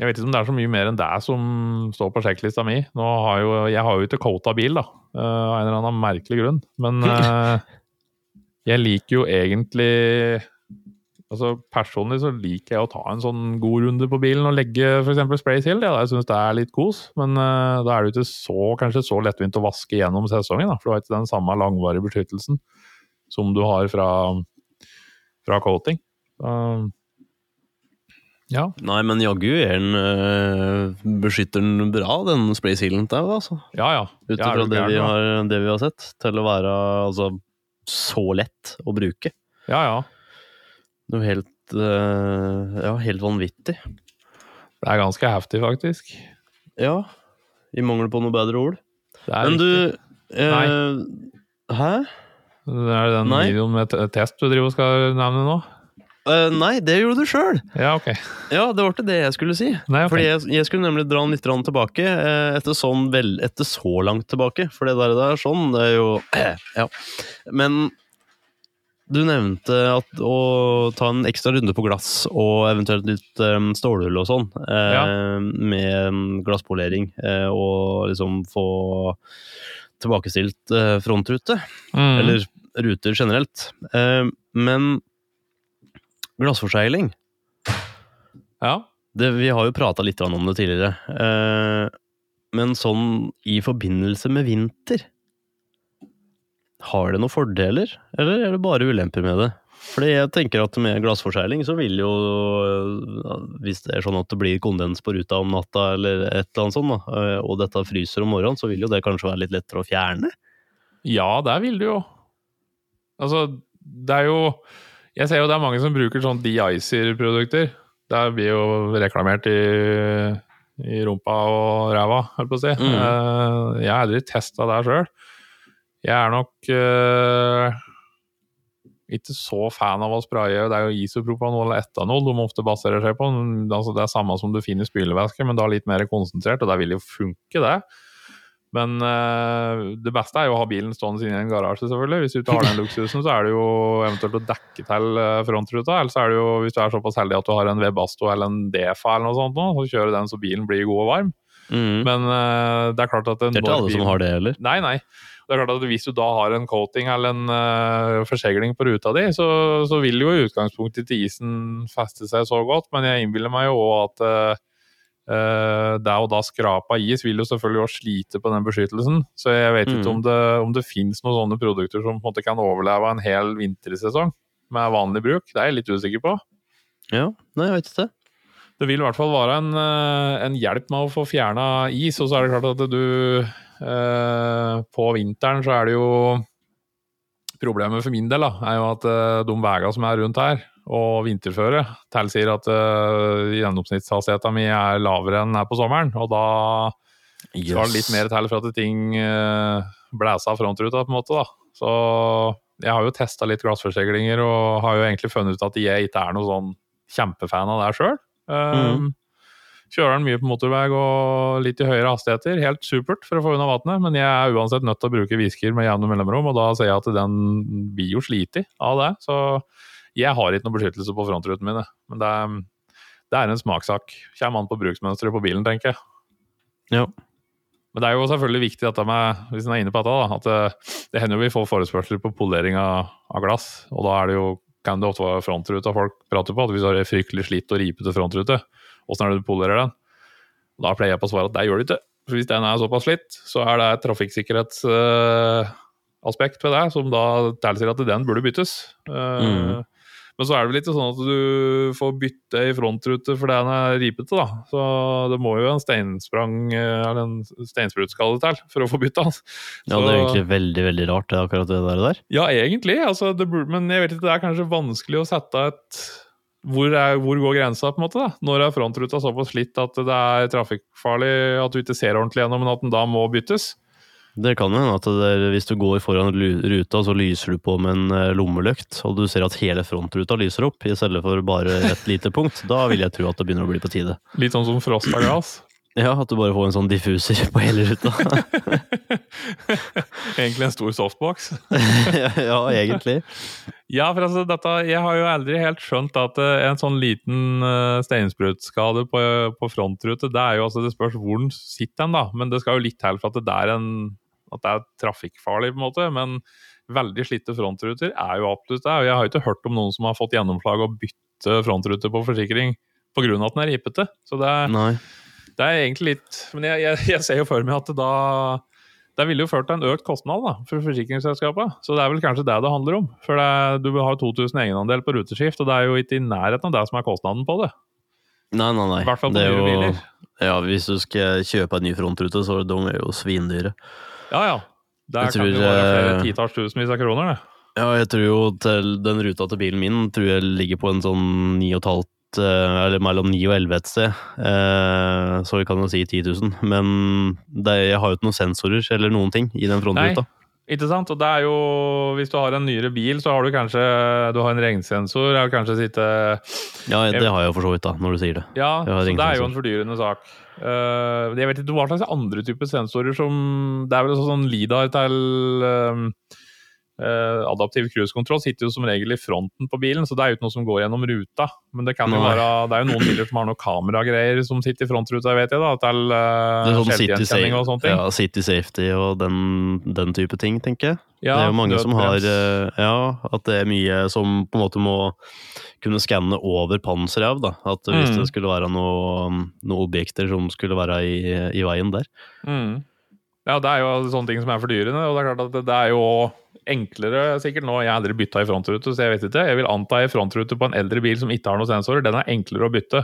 jeg vet ikke om det er så mye mer enn det som står på sjekklista mi. Har jo, jeg har jo ikke quota bil, da, eh, av en eller annen merkelig grunn. Men eh, jeg liker jo egentlig altså Personlig så liker jeg å ta en sånn god runde på bilen og legge f.eks. Spray til Ja, jeg syns det er litt kos, men uh, da er det ikke så, kanskje så lettvint å vaske gjennom sesongen. Da, for du har ikke den samme langvarige beskyttelsen som du har fra, fra coating. Så, ja. Nei, men jaggu er den øh, beskytter den bra, den spraysealen der, altså. Ja, ja. Ut ifra det, har- det vi har sett. Til å være altså, så lett å bruke. Ja, ja. Noe helt øh, Ja, helt vanvittig. Det er ganske heftig, faktisk. Ja. I mangel på noe bedre ord. Det Men du riktig. Nei. Hæ? Det er den Nei. videoen med test du driver og skal nevne nå? Eh, nei, det gjorde du sjøl! Ja, ok. Ja, det var ikke det jeg skulle si. Nei, okay. Fordi jeg, jeg skulle nemlig dra den litt tilbake, uh, etter, sånn vel, etter så langt tilbake. For det der, det er sånn, det er jo Ja. Men du nevnte at å ta en ekstra runde på glass og eventuelt litt um, stålhull og sånn, Ja. med glasspolering, eh, og liksom få tilbakestilt frontrute. Mm. Eller ruter generelt. Men glassforsegling Ja. det, Vi har jo prata litt om det tidligere. Eh, men sånn i forbindelse med vinter Har det noen fordeler, eller er det bare ulemper med det? Fordi jeg tenker at med glassforsegling så vil jo eh, Hvis det er sånn at det blir kondens på ruta om natta, eller et eller annet sånt, da, eh, og dette fryser om morgenen, så vil jo det kanskje være litt lettere å fjerne? Ja, der vil det jo. Altså, det er jo Jeg ser jo det er mange som bruker sånn de-icer-produkter. Det blir jo reklamert i, i rumpa og ræva, holdt på å si. Mm. Eh, jeg har aldri testa det sjøl. Jeg er nok uh, ikke så fan av å spraye. Det er jo isopropanol eller etanol de ofte baserer seg på. Altså, det er samme som du finner i spylevæske, men da litt mer konsentrert, og det vil jo funke, det. Men uh, det beste er jo å ha bilen stående inne i en garasje, selvfølgelig. Hvis du ikke har den luksusen, så er det jo eventuelt å dekke til eh, frontruta. Eller så er det jo, hvis du er såpass heldig at du har en Webasto eller en Defa eller noe sånt, nå, så kjører den så bilen blir god og varm. Mm. Men uh, det er klart at det er ikke alle som har det heller. Nei, nei. Det er klart at Hvis du da har en coating eller en uh, forsegling på ruta di, så, så vil jo i utgangspunktet til isen feste seg så godt, men jeg innbiller meg jo òg at eh, det å da skrapa is vil jo selvfølgelig også slite på den beskyttelsen. Så jeg vet ikke Mm. om det, om det finnes noen sånne produkter som på en måte kan overleve en hel vintersesong med vanlig bruk. Det er jeg litt usikker på. Ja, nei, jeg vet ikke. Det vil i hvert fall være en, eh, en hjelp med å få fjerna is, og så er det klart at du eh, På vinteren så er det jo Problemet for min del da, er jo at eh, de veiene som er rundt her, og vinterføre, tilsier at uh, gjennomsnittshastigheten min er lavere enn den er på sommeren. Og da skal det litt mer til for at ting uh, blæser av frontruta, på en måte. da. Så jeg har jo testa litt glassforseglinger, og har jo egentlig funnet ut at jeg ikke er noen sånn kjempefan av det sjøl. Mhm. Kjører den mye på motorvei og litt i høyere hastigheter. Helt supert for å få unna vannet, men jeg er uansett nødt til å bruke visker med jevne mellomrom, og da ser jeg at den blir jo slitig av det. Så jeg har ikke noe beskyttelse på frontrutene mine. Men det er, det er en smakssak. Kommer an på bruksmønsteret på bilen, tenker jeg. Ja. Men det er jo selvfølgelig viktig dette med, hvis en er inne på dette, da, at det, det hender jo vi får forespørsler på polering av, av glass. Og da er det jo, kan det ofte være frontruta folk prater på. at Hvis du har en fryktelig slitt og ripete frontrute, åssen er det du polerer den? Og da pleier jeg på å svare at det gjør du ikke. For hvis den er såpass slitt, så er det et trafikksikkerhetsaspekt ved det, som da tilsier at den burde byttes. Eh, Mm. Men så er det vel ikke sånn at du får bytte i frontrute fordi den er ripete, da. Så det må jo en steinsprang eh, eller en steinsprutskalle til for å få bytta den. Ja, det er egentlig veldig, veldig rart, det, akkurat det der. Ja, egentlig. Altså, det burde, men jeg vet ikke, det er kanskje vanskelig å sette et hvor, er, hvor går grensa, på en måte? da? Når er frontruta såpass slitt at det er trafikkfarlig, at du ikke ser ordentlig gjennom, men at den da må byttes? Det kan hende at det hvis du går foran ruta, så lyser du på med en eh, lommelykt, og du ser at hele frontruta lyser opp, i stedet for bare et lite punkt. Da vil jeg tro at det begynner å bli på tide. Litt sånn som frosta glass. Ja, at du bare får en sånn diffuser på hele ruta. Egentlig en stor softbox. ja, egentlig. Ja, for altså, dette, jeg har jo aldri helt skjønt at eh, en sånn liten uh, steinsprutskade på, på frontrute, det er jo altså, det spørs hvor den sitter den, da. Men det skal jo litt til for at det, er en, at det er trafikkfarlig, på en måte. Men veldig slitte frontruter er jo absolutt det. Og jeg har jo ikke hørt om noen som har fått gjennomslag å bytte frontrute på forsikring pga. at den er ripete. Så det er, det er egentlig litt Men jeg, jeg, jeg ser jo for meg at det da det ville jo ført til en økt kostnad da, for forsikringsselskapet. Så det er vel kanskje det det handler om. For det, du har 2000 egenandel på ruteskift, og det er jo ikke i nærheten av det som er kostnaden på det. Nei, nei, nei. I hvert fall på Det er jo- biler. Ja, hvis du skal kjøpe en ny frontrute, så er de er jo svindyre. Ja, ja. Der Jeg kan det tror, være flere eh, titalls tusenvis av kroner, det. Ja, jeg tror jo til den ruta til bilen min tror jeg ligger på en sånn 9,5 eh, eller mellom 9 og 11 et sted, eh, så vi kan jo si 10 000. Men det, jeg har jo ikke noen sensorer eller noen ting i den frontruta. Ikke sant? Og det er jo Hvis du har en nyere bil, så har du kanskje Du har en regnsensor, eller kanskje sitte Ja, det har jeg jo for så vidt, da, når du sier det. Ja, så det er jo en fordyrende sak. Uh, jeg vet ikke hva slags andre typer sensorer som Det er vel også sånn LIDAR til eh, eh, adaptiv cruisekontroll sitter jo som regel i fronten på bilen, så det er jo ikke noe som går gjennom ruta. Men det kan jo være Det er jo noen biler som har noen kameragreier som sitter i frontruta, vet jeg, da. Til uh, Det er sånn City, og sånne ting. ja, City Safety og den, den type ting, tenker jeg. Ja, det er jo mange som har eh, Ja, at det er mye som på en måte må kunne skanne over panseret av, da. At hvis Mm. det skulle være noen noe objekter som skulle være i, i veien der. Mm. Ja, det er jo sånne ting som er fordyrende. Og det er klart at det, det er jo enklere sikkert nå. Jeg har aldri bytta i frontrute, så jeg vet ikke. Jeg vil anta i frontrute på en eldre bil som ikke har noen sensorer, den er enklere å bytte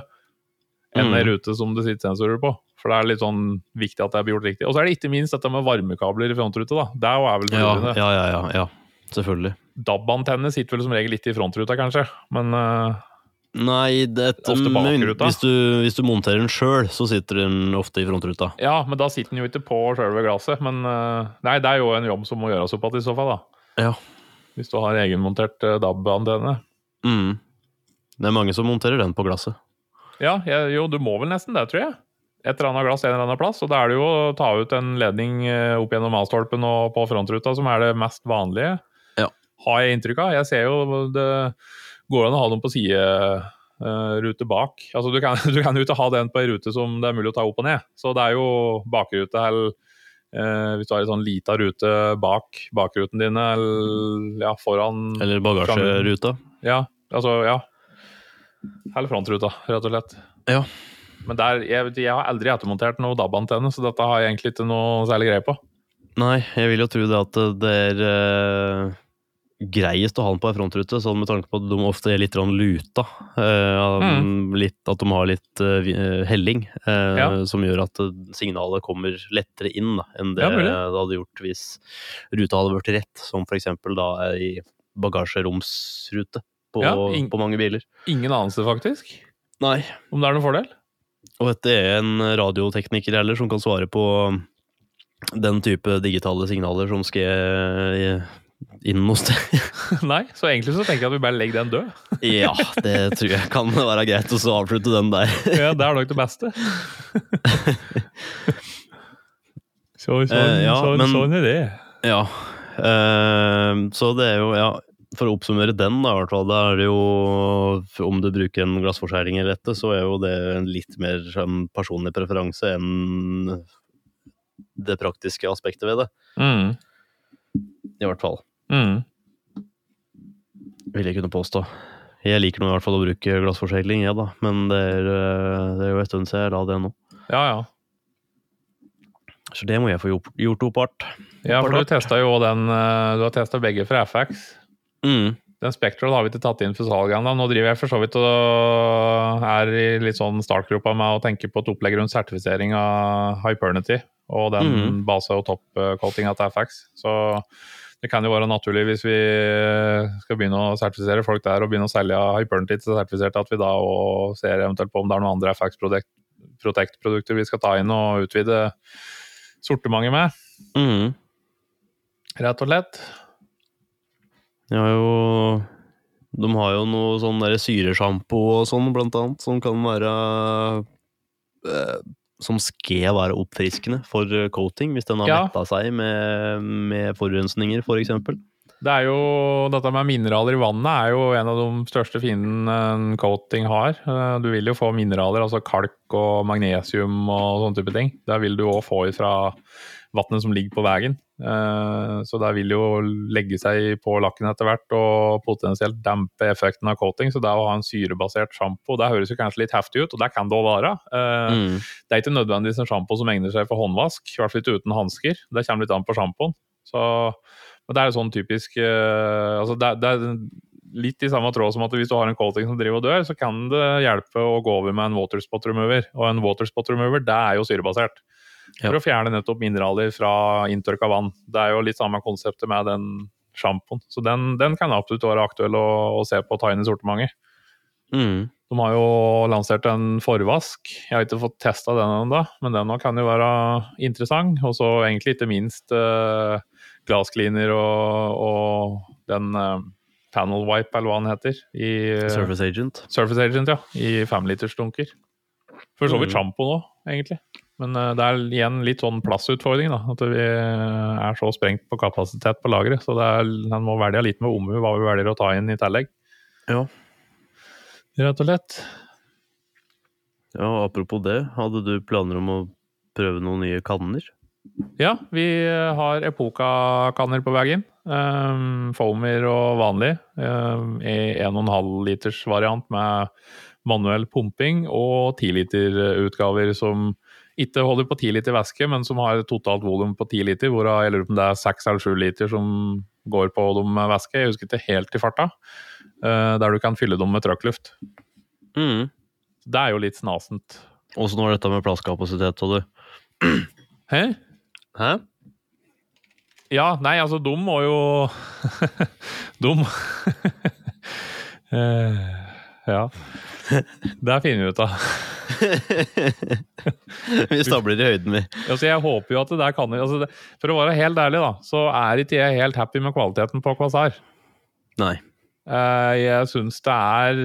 enn Mm. ei rute som det sitter sensorer på. For det er litt sånn viktig at det blir gjort riktig. Og så er det ikke minst dette med varmekabler i frontrute, da. Det er jo er vel Ja, fordyrende. ja, ja, ja, ja. Selvfølgelig. DAB-antenne sitter vel som regel litt i frontruta, kanskje. Men eh, Nei, det, Ofte men bakruta. hvis, du, hvis du monterer den sjøl, så sitter den ofte i frontruta. ja, men da sitter den jo ikke på sjølve glasset. Men eh, nei, det er jo en jobb som må gjøres opp igjen i så fall, da. Ja. Hvis du har egenmontert eh, DAB-antenne. Mm. Det er mange som monterer den på glasset. Ja, jo, du må vel nesten det, tror jeg. Et eller annet glass en eller annen plass. Og da er det jo å ta ut en ledning eh, opp gjennom A-stolpen og på frontruta som er det mest vanlige. Ja. Har jeg inntrykk av. Jeg ser jo det går an å ha dem på siderute bak. Altså, du, kan, du kan jo ikke ha den på ei rute som det er mulig å ta opp og ned. Så det er jo bakrute eller eh, hvis du har en sånn lita rute bak bakruten dine, eller ja, foran Eller bagasjeruta. ja, altså, ja. Eller frontruta, rett og slett. Ja. Men der, jeg, jeg har aldri ettermontert noe DAB-antenne, så dette har jeg egentlig ikke noe særlig greie på. Nei, jeg vil jo tro det at det er eh, greiest å ha den på ei frontrute, sånn med tanke på at de ofte er litt luta. Eh, Mm. litt, at de har litt eh, eh, helling, Ja. som gjør at signalet kommer lettere inn da, enn det Ja, det hadde gjort hvis ruta hadde vært rett, som for eksempel da i bagasjeromsrute på, Ja, på mange biler. Ingen anelse, faktisk, Nei. om det er noen fordel. Og dette er en radiotekniker heller som kan svare på den type digitale signaler som skal inn hos deg. Nei, så egentlig så tenker jeg at vi bare legger den død. Ja, det tror jeg kan være greit å så avslutte den der. Ja, det er nok det beste. Så, sånn, Eh, ja, sånn, men- sånn er det. Ja. eh, så det er jo, ja For å oppsummere den, da, i hvert fall, da er det jo Om du bruker en glassforskjæring eller dette, så er jo det en litt mer en personlig preferanse enn det praktiske aspektet ved det. Mm. I hvert fall. Mm. vil jeg kunne påstå. Jeg liker nå i hvert fall å bruke glassforsegling, jeg, da. Men det er, eh, det er jo en stund siden jeg la det nå. Ja, ja. Så det må jeg få gjort, gjort opp art. Ja, for du testa jo den eh, Du har testa begge fra FX. Mm. Den Spectral har vi ikke tatt inn for salg ennå. Nå driver jeg for så vidt og er i litt sånn startgropa med å tenke på et opplegg rundt sertifisering av Hypernity og den mm. base- og toppcoatinga til FX. Så det kan jo være naturlig hvis vi skal begynne å sertifisere folk der og begynne å selge Hypernity til sertifiserte, at vi da òg ser eventuelt på om det er noen andre FX Protect-produkter vi skal ta inn og utvide sortimentet med. Mm. Rett og slett. De har jo De har jo noe sånn syresjampo og sånn, blant annet, som kan være eh, Som skal være oppfriskende for coating, hvis den har Ja. metta seg med, med forurensninger, for eksempel. Det er jo, Dette med mineraler i vannet er jo en av de største fiendene en coating har. Eh, Du vil jo få mineraler, altså kalk og magnesium og sånne type ting. Det vil du òg få fra vannet som ligger på veien. Eh, Så det vil jo legge seg på lakken etter hvert og potensielt dempe effekten av coating. Så det å ha en syrebasert sjampo, det høres jo kanskje litt heftig ut, og det kan det òg være. Eh, Mm. Det er ikke nødvendigvis en sjampo som egner seg for håndvask, i hvert fall ikke uten hansker. Det kommer litt an på sjampoen. Så men det er jo sånn typisk eh, altså det, det er litt i samme tråd som at hvis du har en coating som driver og dør, så kan det hjelpe å gå over med en waterspot remover. Og en waterspot remover, det er jo syrebasert. For Ja. å fjerne nettopp mineraler fra inntørka vann. Det er jo litt samme konseptet med den sjampoen. Så den, den kan absolutt være aktuell å, å se på og ta inn i sortimentet. Mm. De har jo lansert en forvask. Jeg har ikke fått testa den ennå, men den kan jo være interessant. Og så egentlig ikke minst eh, glasscleaner og, og den eh, panel wipe, eller hva den heter. I, Surface Agent. Surface Agent, ja. I femlitersdunker. For så vidt Mm. sjampo nå, egentlig. Men eh, det er igjen litt sånn plassutfordring, da. At vi eh, er så sprengt på kapasitet på lageret. Så det er, en må velge litt med omhu hva vi velger å ta inn i tillegg. Ja. Rett og slett. ja, apropos det, hadde du planer om å prøve noen nye kanner? Ja, vi har Epoca-kanner på veien. Um, foamer og vanlig. Um, I 1,5 liters variant med manuell pumping og 10 liter-utgaver som ikke holder på 10 liter væske, men som har totalt volum på 10 liter, hvorav jeg lurer på om det er 6 eller 7 liter som går på dem med væske. Jeg husker ikke helt i farta. Uh, der du kan fylle dem med trøkkluft. Mm. Det er jo litt snasent. Åssen var dette med plasskapasitet, sa du? Hæ? Hæ? Ja, nei, altså, de må jo De Eh, Ja. Det finner vi ut av. vi stabler i høyden, vi. Altså, jeg håper jo at det der kan altså, det, For å være helt ærlig, da, så er ikke jeg helt happy med kvaliteten på Kvasar. Nei. Eh, Jeg syns det er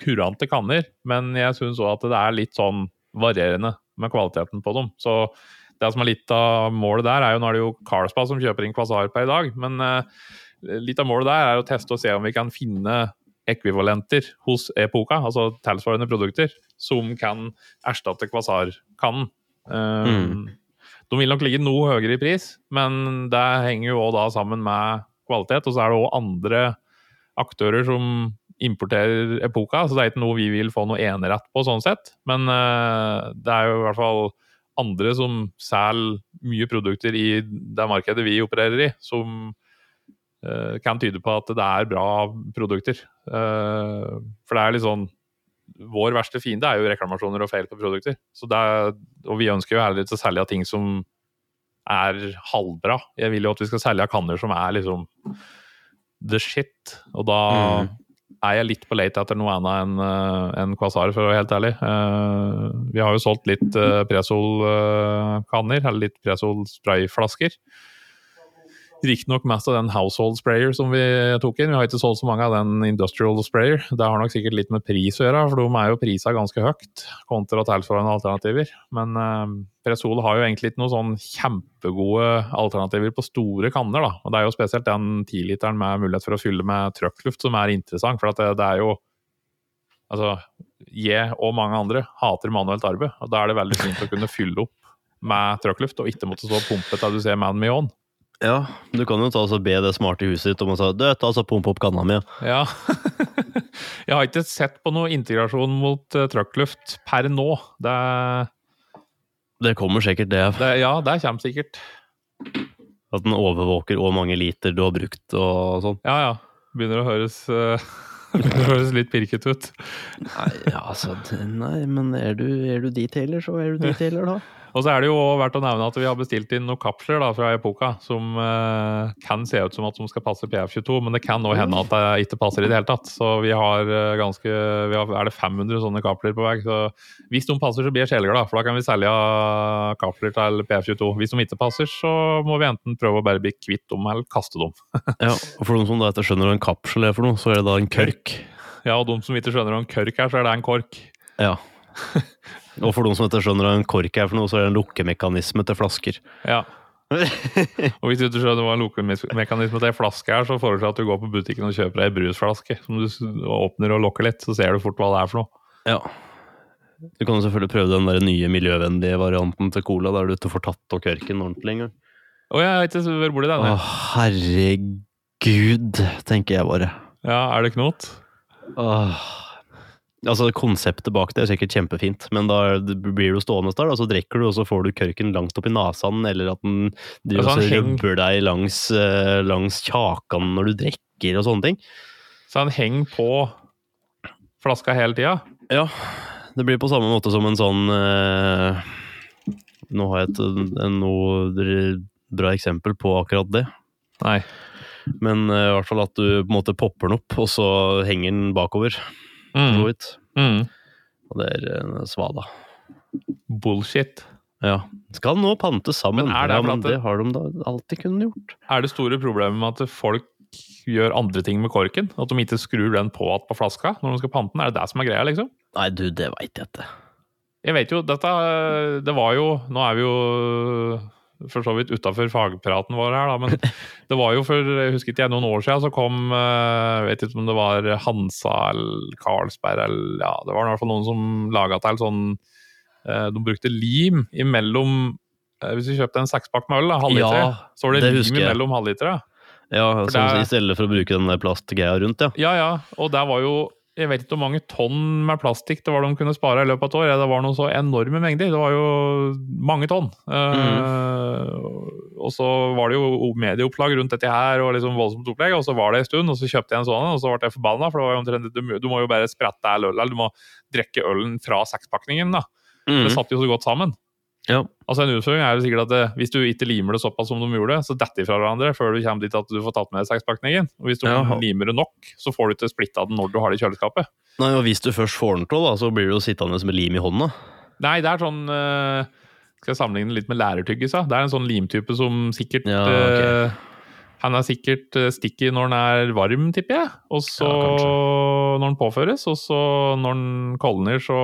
kurante kanner, men jeg syns òg at det er litt sånn varierende med kvaliteten på dem. Så det som er litt av målet der, er jo nå er det jo Carlsbad som kjøper inn Kvasar per i dag, men eh, litt av målet der er å teste og se om vi kan finne ekvivalenter hos Epoca, altså tilsvarende produkter, som kan erstatte Kvasar-kannen. Mm. De vil nok ligge noe høyere i pris, men det henger jo da sammen med kvalitet. Og så er det òg andre aktører som importerer Epoca, så det er ikke noe vi vil få noe enerett på sånn sett. Men eh, det er jo i hvert fall andre som selger mye produkter i det markedet vi opererer i, som kan tyde på at det er bra produkter. Eh, for det er litt sånn Vår verste fiende er jo reklamasjoner og feil på produkter. Er, og vi ønsker jo ikke å selge ting som er halvbra. Jeg vil jo at vi skal selge kanner som er liksom the shit. Og da Mm. er jeg litt på late etter noe annet enn uh, en Quasar, for å være helt ærlig. Eh, vi har jo solgt litt Presol-kanner, eller litt Presol-sprayflasker. Riktignok mest av den household sprayer som vi tok inn. Vi har ikke solgt så mange av den industrial sprayer. Det har nok sikkert litt med pris å gjøre, for de er jo prisa ganske høyt kontra tilsvarende alternativer. Men eh, Presol har jo egentlig ikke noen sånn kjempegode alternativer på store kanner. da. Og Det er jo spesielt den 10-literen med mulighet for å fylle med trøkkluft som er interessant. For det, det er jo Altså, jeg og mange andre hater manuelt arbeid. og Da er det veldig fint å kunne fylle opp med trøkkluft, og ikke måtte stå og pumpe til du ser man me on. Ja, du kan jo ta og be det smarte huset ditt om å si Du, ta og pump opp kanna mi. Ja. Jeg har ikke sett på noe integrasjon mot uh, trøkkluft per nå. Det, Det kommer sikkert, det. det, ja, det kommer sikkert. At den overvåker hvor mange liter du har brukt og sånn. Ja, ja. Begynner å høres, uh, begynner å høres litt pirket ut. Nei, altså, nei men er du, er du detailer, så er du detailer, da. Og så er det jo også verdt å nevne at vi har bestilt inn noen kapsler da, fra Epoca som uh, kan se ut som at de skal passe PF22, men det kan òg hende at det ikke passer i det hele tatt. Så vi har uh, ganske vi har, Er det 500 sånne kapsler på vei? Så hvis de passer, så blir jeg kjeleglad, for da kan vi selge kapsler til PF22. Hvis de ikke passer, så må vi enten prøve å bare bli kvitt dem, eller kaste dem. Ja, og For noen som da ikke skjønner hva en kapsel er for noe, så er det da en kørk. Ja, og de som ikke skjønner hva en kørk er, så er det en kork. Ja. Og for noen som ikke skjønner hva en kork er for noe, så er det en lukkemekanisme til flasker. Ja. og hvis du ikke skjønner hva en lukkemekanisme til ei flaske er, så foreslår jeg at du går på butikken og kjøper ei brusflaske som du åpner og lukker litt, så ser du fort hva det er for noe. Ja. Du kan jo selvfølgelig prøve den der nye miljøvennlige varianten til cola, der du ikke får tatt av kørken ordentlig engang. Å, jeg har ikke vært borti den. Å, herregud, tenker jeg bare. Ja, er det knot? Åh. Altså, Konseptet bak det er sikkert kjempefint, men da blir du stående der, og så drikker du, og så får du kørken langt opp i nesen, eller at den driver Altså, rubber deg langs, eh, langs kjakan når du drikker og sånne ting. Så han henger på flaska hele tida? Ja, det blir på samme måte som en sånn eh, Nå har jeg et, en, noe bra eksempel på akkurat det. Nei. Men eh, i hvert fall at du på en måte popper den opp, og så henger den bakover. Mm. Mm. Og det er eh, svada. Bullshit. Ja. Skal nå pante sammen. Men er det ja, men det- det har de da alltid kunnet gjort. Er det store problemet med at folk gjør andre ting med korken? At de ikke skrur den på igjen på flaska når de skal pante den? Er det det som er greia, liksom? Nei, du, det veit jeg ikke. Jeg vet jo, dette Det var jo Nå er vi jo for så vidt utafor fagpraten vår her, da, men det var jo for jeg husker ikke jeg, noen år siden så kom eh, Jeg vet ikke om det var Hansa eller Carlsberg eller ja, Det var i hvert fall noen som laga til sånn eh, De brukte lim imellom eh, Hvis du kjøpte en sekspakk med øl, da, halvliter, Ja, så var det, det lim imellom halvlitere. Ja, For sånn, det I stedet for å bruke den der plastgreia rundt, ja. Ja, ja. Og der var jo Jeg vet ikke hvor mange tonn med plastikk det var de kunne spare i løpet av et år. Det var noen så enorme mengder. Det var jo mange tonn. Eh, og så var det jo medieoppslag rundt dette her, og liksom voldsomt opplegg. Og så var det en stund, og så kjøpte jeg en sånn, og så ble jeg forbanna. For det var jo omtrent, du, du må jo bare sprette all øl, eller du må drikke ølen fra sekspakningen. da. Mm. Det satt jo så godt sammen. Ja. Altså En utfordring er jo sikkert at det, hvis du ikke limer det såpass som de gjorde, så detter de fra hverandre før du kommer dit at du får tatt med sekspakningen. Og hvis du Ja. limer det nok, så får du ikke splitta den når du har det i kjøleskapet. Nei, og Hvis du først får den til, da, så blir du jo sittende med lim i hånda. Nei, det er sånn eh, Skal jeg sammenligne litt med lærertyggis? Det er en sånn limtype som sikkert Ja, ok. Han er sikkert eh, sticky når den er varm, tipper jeg. Og så Ja, når den påføres, og så når den koldner, så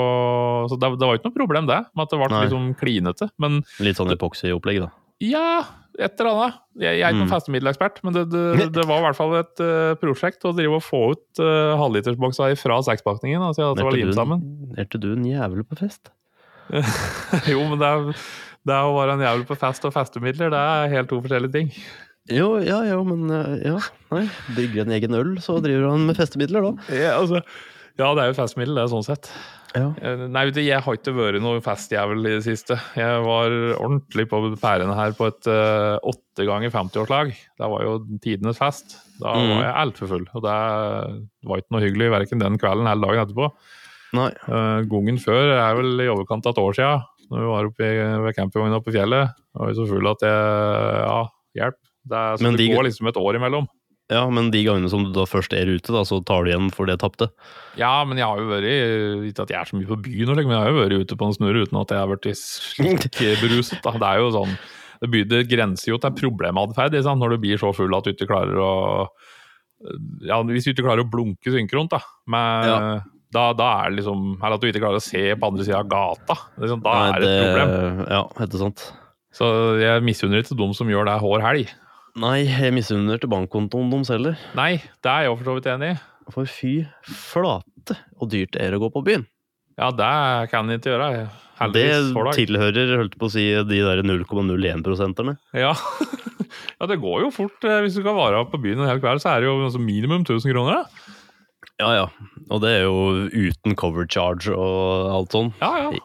Så det, det var jo ikke noe problem, det, med at det ble liksom klinete. Men Litt sånn epoxy-opplegg, da. ja, et eller annet. Jeg, jeg er ikke noen Mm. festemiddelekspert, men det, det, det var i hvert fall et uh, prosjekt å drive og få ut uh, halvlitersboksa fra sekspakningen. Altså, at det var limt sammen. du, er du en jævel på fest? jo, men det er, det å være en jævel på fest og festemidler, det er helt to forskjellige ting. Jo, ja, jo, men eh, ja. Nei, Brygger en egen øl, så driver han med festemidler, da. Ja, altså, ja, det er jo festmiddel, det er sånn sett. Ja. Eh, Nei, vet du, jeg har ikke vært noe festjævel i det siste. Jeg var ordentlig på pærene her på et åtte uh, ganger 50-årslag. Det var jo tidenes fest. Da Mm. var jeg altfor full, og det var ikke noe hyggelig verken den kvelden eller dagen etterpå. Nei. Uh, Gongen før er vel i overkant av et år siden, når vi var oppe i, ved campingvogna i fjellet. Da var vi så full at jeg Ja, hjelp. Det, er, så Men det de- går liksom et år imellom. Ja, men de gangene som du da først er ute, da, så tar du igjen for det tapte. Ja, men jeg har jo vært Ikke at jeg er så mye på byen, men jeg har jo vært ute på en snurr uten at jeg har vært slik beruset. Da. Det er jo sånn Det, blir, det grenser jo til problematferd liksom, når du blir så full at du ikke klarer å Ja, hvis du ikke klarer å blunke synkront, da. Med, Ja. da, da er det liksom Eller at du ikke klarer å se på andre sida av gata. Liksom, da Nei, er det et problem. Ja, helt sant. Så jeg misunner ikke dem som gjør det hver helg. Nei, jeg misunner til bankkontoen deres heller. Nei, det er jeg for så vidt enig i. For fy flate og dyrt det er å gå på byen. Ja, det kan jeg ikke gjøre. Det Heldigvis deg. tilhører, holdt på å si, de der 0,01-prosenterne. Ja. ja, det går jo fort. eh, Hvis du skal vare på byen en hel kveld, så er det jo altså minimum 1000 kroner. da. Ja, ja. Og det er jo uten cover charge og alt sånn. Ja, ja.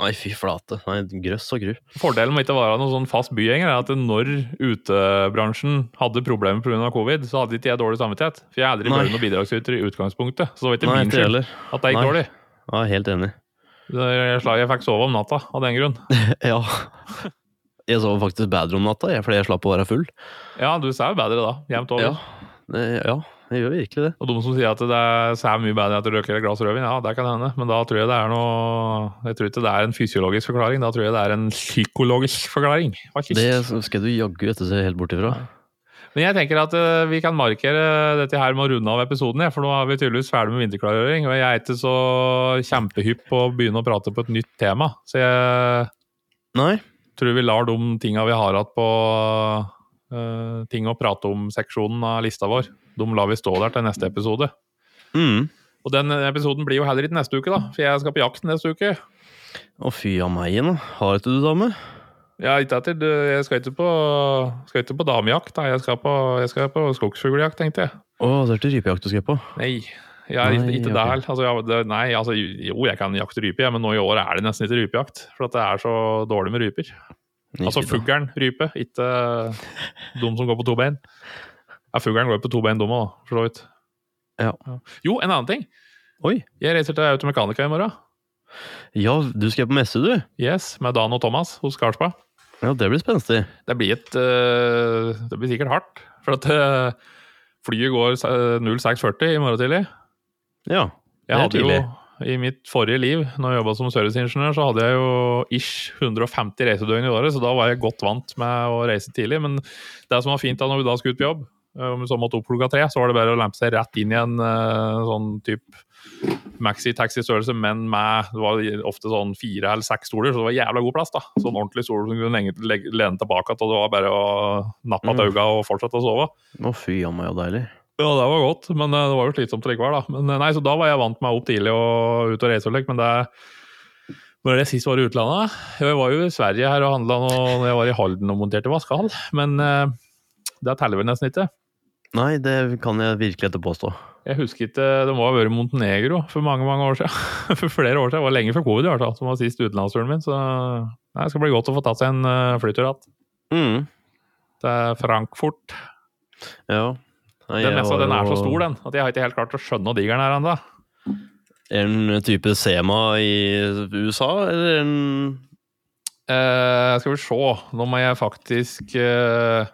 Nei, fy flate. Nei, grøss og gru. Fordelen med ikke å være noen sånn fast bygjenger er at når utebransjen hadde problemer pga. covid, så hadde ikke jeg dårlig samvittighet. For jeg er aldri vært noen bidragsyter i utgangspunktet. Så det var ikke Nei, min skyld at det gikk Nei. dårlig. Ja, helt enig. Jeg, jeg fikk sove om natta av den grunn. Ja. Jeg sov faktisk bedre om natta, fordi jeg slapp å være full. Ja, du sa jo bedre da, jevnt over. Ja, ja, jeg gjør virkelig det. Og de som sier at det er- særlig mye bedre at du røyker et glass rødvin, ja, det kan hende. Men da tror jeg det er noe Jeg tror ikke det er en fysiologisk forklaring, da tror jeg det er en psykologisk forklaring. faktisk. Det skal du jaggu etter seg helt bort ifra. Men jeg tenker at eh, vi kan markere dette her med å runde av episoden, ja, for nå er vi tydeligvis ferdig med vinterklargjøring. Og jeg er ikke så kjempehypp på å begynne å prate på et nytt tema. Så jeg Nei. tror vi lar de tinga vi har hatt på uh, ting å prate om-seksjonen av lista vår, de lar vi stå der til neste episode. Mm. Og den episoden blir jo heller ikke neste uke, da, for jeg skal på jakt neste uke. Å fy a meg, nå. Har ikke du dame? Ja, ikke etter, jeg skal ikke på, skal ikke på damejakt, da. Jeg skal på, jeg skal på skogsfugljakt, tenkte jeg. Å, det er ikke rypejakt du skal på. Nei, jeg er ikke, Nei, ikke ok. der. Altså, det, nei, altså, jo, jeg kan jakte rype, men nå i år er det nesten ikke rypejakt. For det er så dårlig med ryper. Altså Ikke fuglen rype, ikke de som går på to bein. Ja, fuglen går jo på to bein, dumme òg, for så vidt. Ja. Jo, en annen ting. Oi. Jeg reiser til Automekanika i morgen. Ja, du skal på messe, du. Yes, Med Dan og Thomas hos Karlsbad. Ja, det blir spenstig. Det blir, et, uh, det blir sikkert hardt. For at uh, flyet går eh, 06.40 i morgen tidlig. Ja. Det er hadde jo. I mitt forrige liv, når jeg jobba som serviceingeniør, så hadde jeg jo ish 150 reisedøgn i året, så da var jeg godt vant med å reise tidlig. Men det som var fint da når vi da skulle ut på jobb, eh, om vi så måtte opp klokka tre, så var det bare å lempe seg rett inn i en uh, sånn type maxi-taxi-størrelse, men med det var ofte sånn fire eller seks stoler, så det var jævla god plass. da. Sånn ordentlig stol som kunne lene tilbake, og det var bare å nappe Mm. av øynene og fortsette å sove. Å fy a meg, så deilig. Ja, det var godt, men eh, det var jo slitsomt likevel, da. Men eh, nei, så da var jeg vant meg opp tidlig og ut og reise og leke, men det når jeg sist var i utlandet Jeg var jo i Sverige her og handla når jeg var i Halden og monterte vaskehall, men uh, det teller vel nesten ikke. Nei, det kan jeg virkelig ikke påstå. Jeg husker ikke, Det må ha vært Montenegro for mange mange år siden. For flere år siden. Det var lenge før covid, i hvert fall, som var sist utenlandsturen min. Så nei, det skal bli godt å få tatt seg en uh, flytur igjen. Mm. Til Frankfurt. Ja. Nei, Den messa den er så stor, den, at jeg har ikke helt klart å skjønne hvor diger den er ennå. En type Sema i USA, eller en Eh, skal vi se, nå må jeg faktisk eh,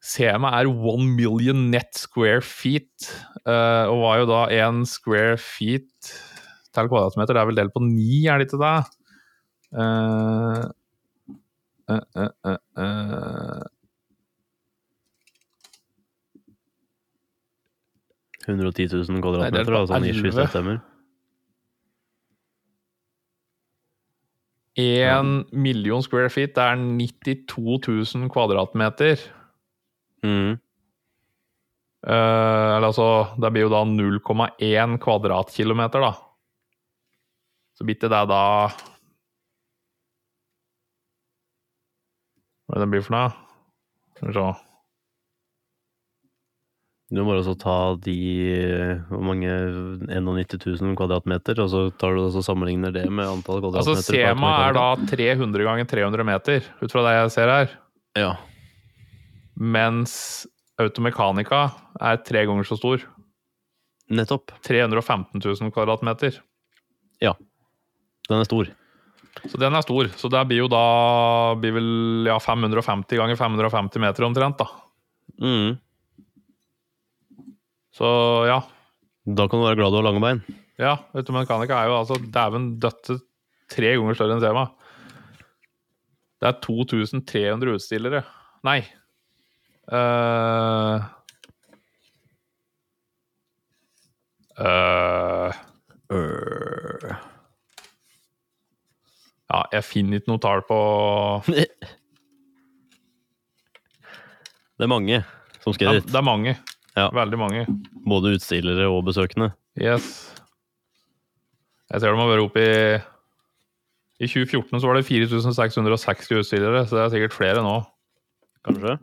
Se meg er one million net square feet. eh, og var jo da én square feet til kvadratmeter. Det er vel delt på ni, er det ikke det? Uh, uh, uh, eh, eh. 110 000 kvadratmeter, er da, sånn hvis det stemmer. Én million square feet, det er 92 000 kvadratmeter. Mm. Uh, eller altså, det blir jo da 0,1 kvadratkilometer, da. Så bitte det da Hva er det det blir for noe? Skal vi se. Du må også ta de Hvor mange 91 000 kvadratmeter, og så tar du og sammenligner det med antall Altså, kvadratmeter. Altså Sema er da 300 ganger 300 meter, ut fra det jeg ser her. Ja. Mens Automekanika er tre ganger så stor. Nettopp. 315 000 kvadratmeter. Ja. Den er stor. Så den er stor. Så det blir jo da blir vel ja, 550 ganger 550 meter omtrent, da. Mm. Så ja. Da kan du være glad du har lange bein. Ja, Automekanika er jo altså dæven døtte tre ganger større enn Sema. Det er 2300 utstillere. Nei. Eh uh. ja, jeg finner ikke noe tall på Det er mange som skal ja, dit. Det er mange. Ja. Veldig mange. Både utstillere og besøkende. Yes. Jeg ser de har vært oppe i I 2014 så var det 4660 utstillere, så det er sikkert flere nå. Kanskje?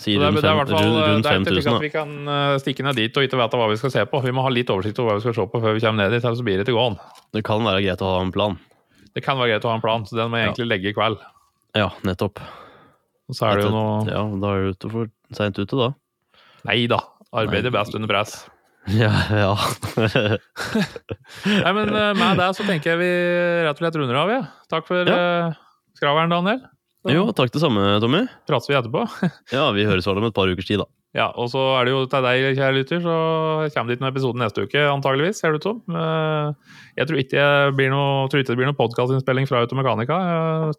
Sier det, rundt, det er i hvert fall rundt, rundt det er ikke slik at vi kan eh, stikke ned dit og ikke vite hva vi skal se på. Vi må ha litt oversikt over hva vi skal se på før vi kommer ned dit, ellers blir det ikke gående. Det kan være greit å ha en plan. Det kan være greit å ha en plan, så den må jeg Ja. egentlig legge i kveld. Ja, nettopp. Og så er det jo noe Ja, da er du for seint ute, da. Nei da. Arbeider best under press. Ja, ja. Nei, men eh, med det så tenker jeg vi rett og slett runder av, ja. Takk for ja. skraveren, Daniel. Så jo, takk det samme, Tommy. prates vi etterpå. Ja, vi høres vel om et par ukers tid, da. Ja, og så er det jo til deg, kjære lytter, så kommer det ikke noen episode neste uke, antageligvis, ser det ut som. Eh, Jeg tror ikke det blir noe, tror ikke det blir noe podkastinnspilling fra Automekanika. Jeg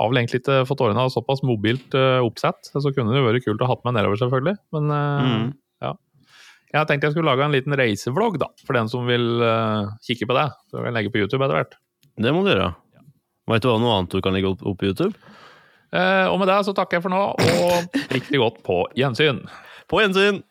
har vel egentlig ikke fått årene av såpass mobilt eh, oppsett, så kunne det jo vært kult å ha med nedover, selvfølgelig. Men eh, Mm. jeg tenkte jeg skulle lage en liten reisevlogg, da, for den som vil kikke på det. Så vil jeg legge på YouTube etter hvert. Det må du gjøre. Veit du hva noe annet du kan legge opp, opp på YouTube? Eh, Og med det så takker jeg for nå, og riktig godt på gjensyn. På gjensyn!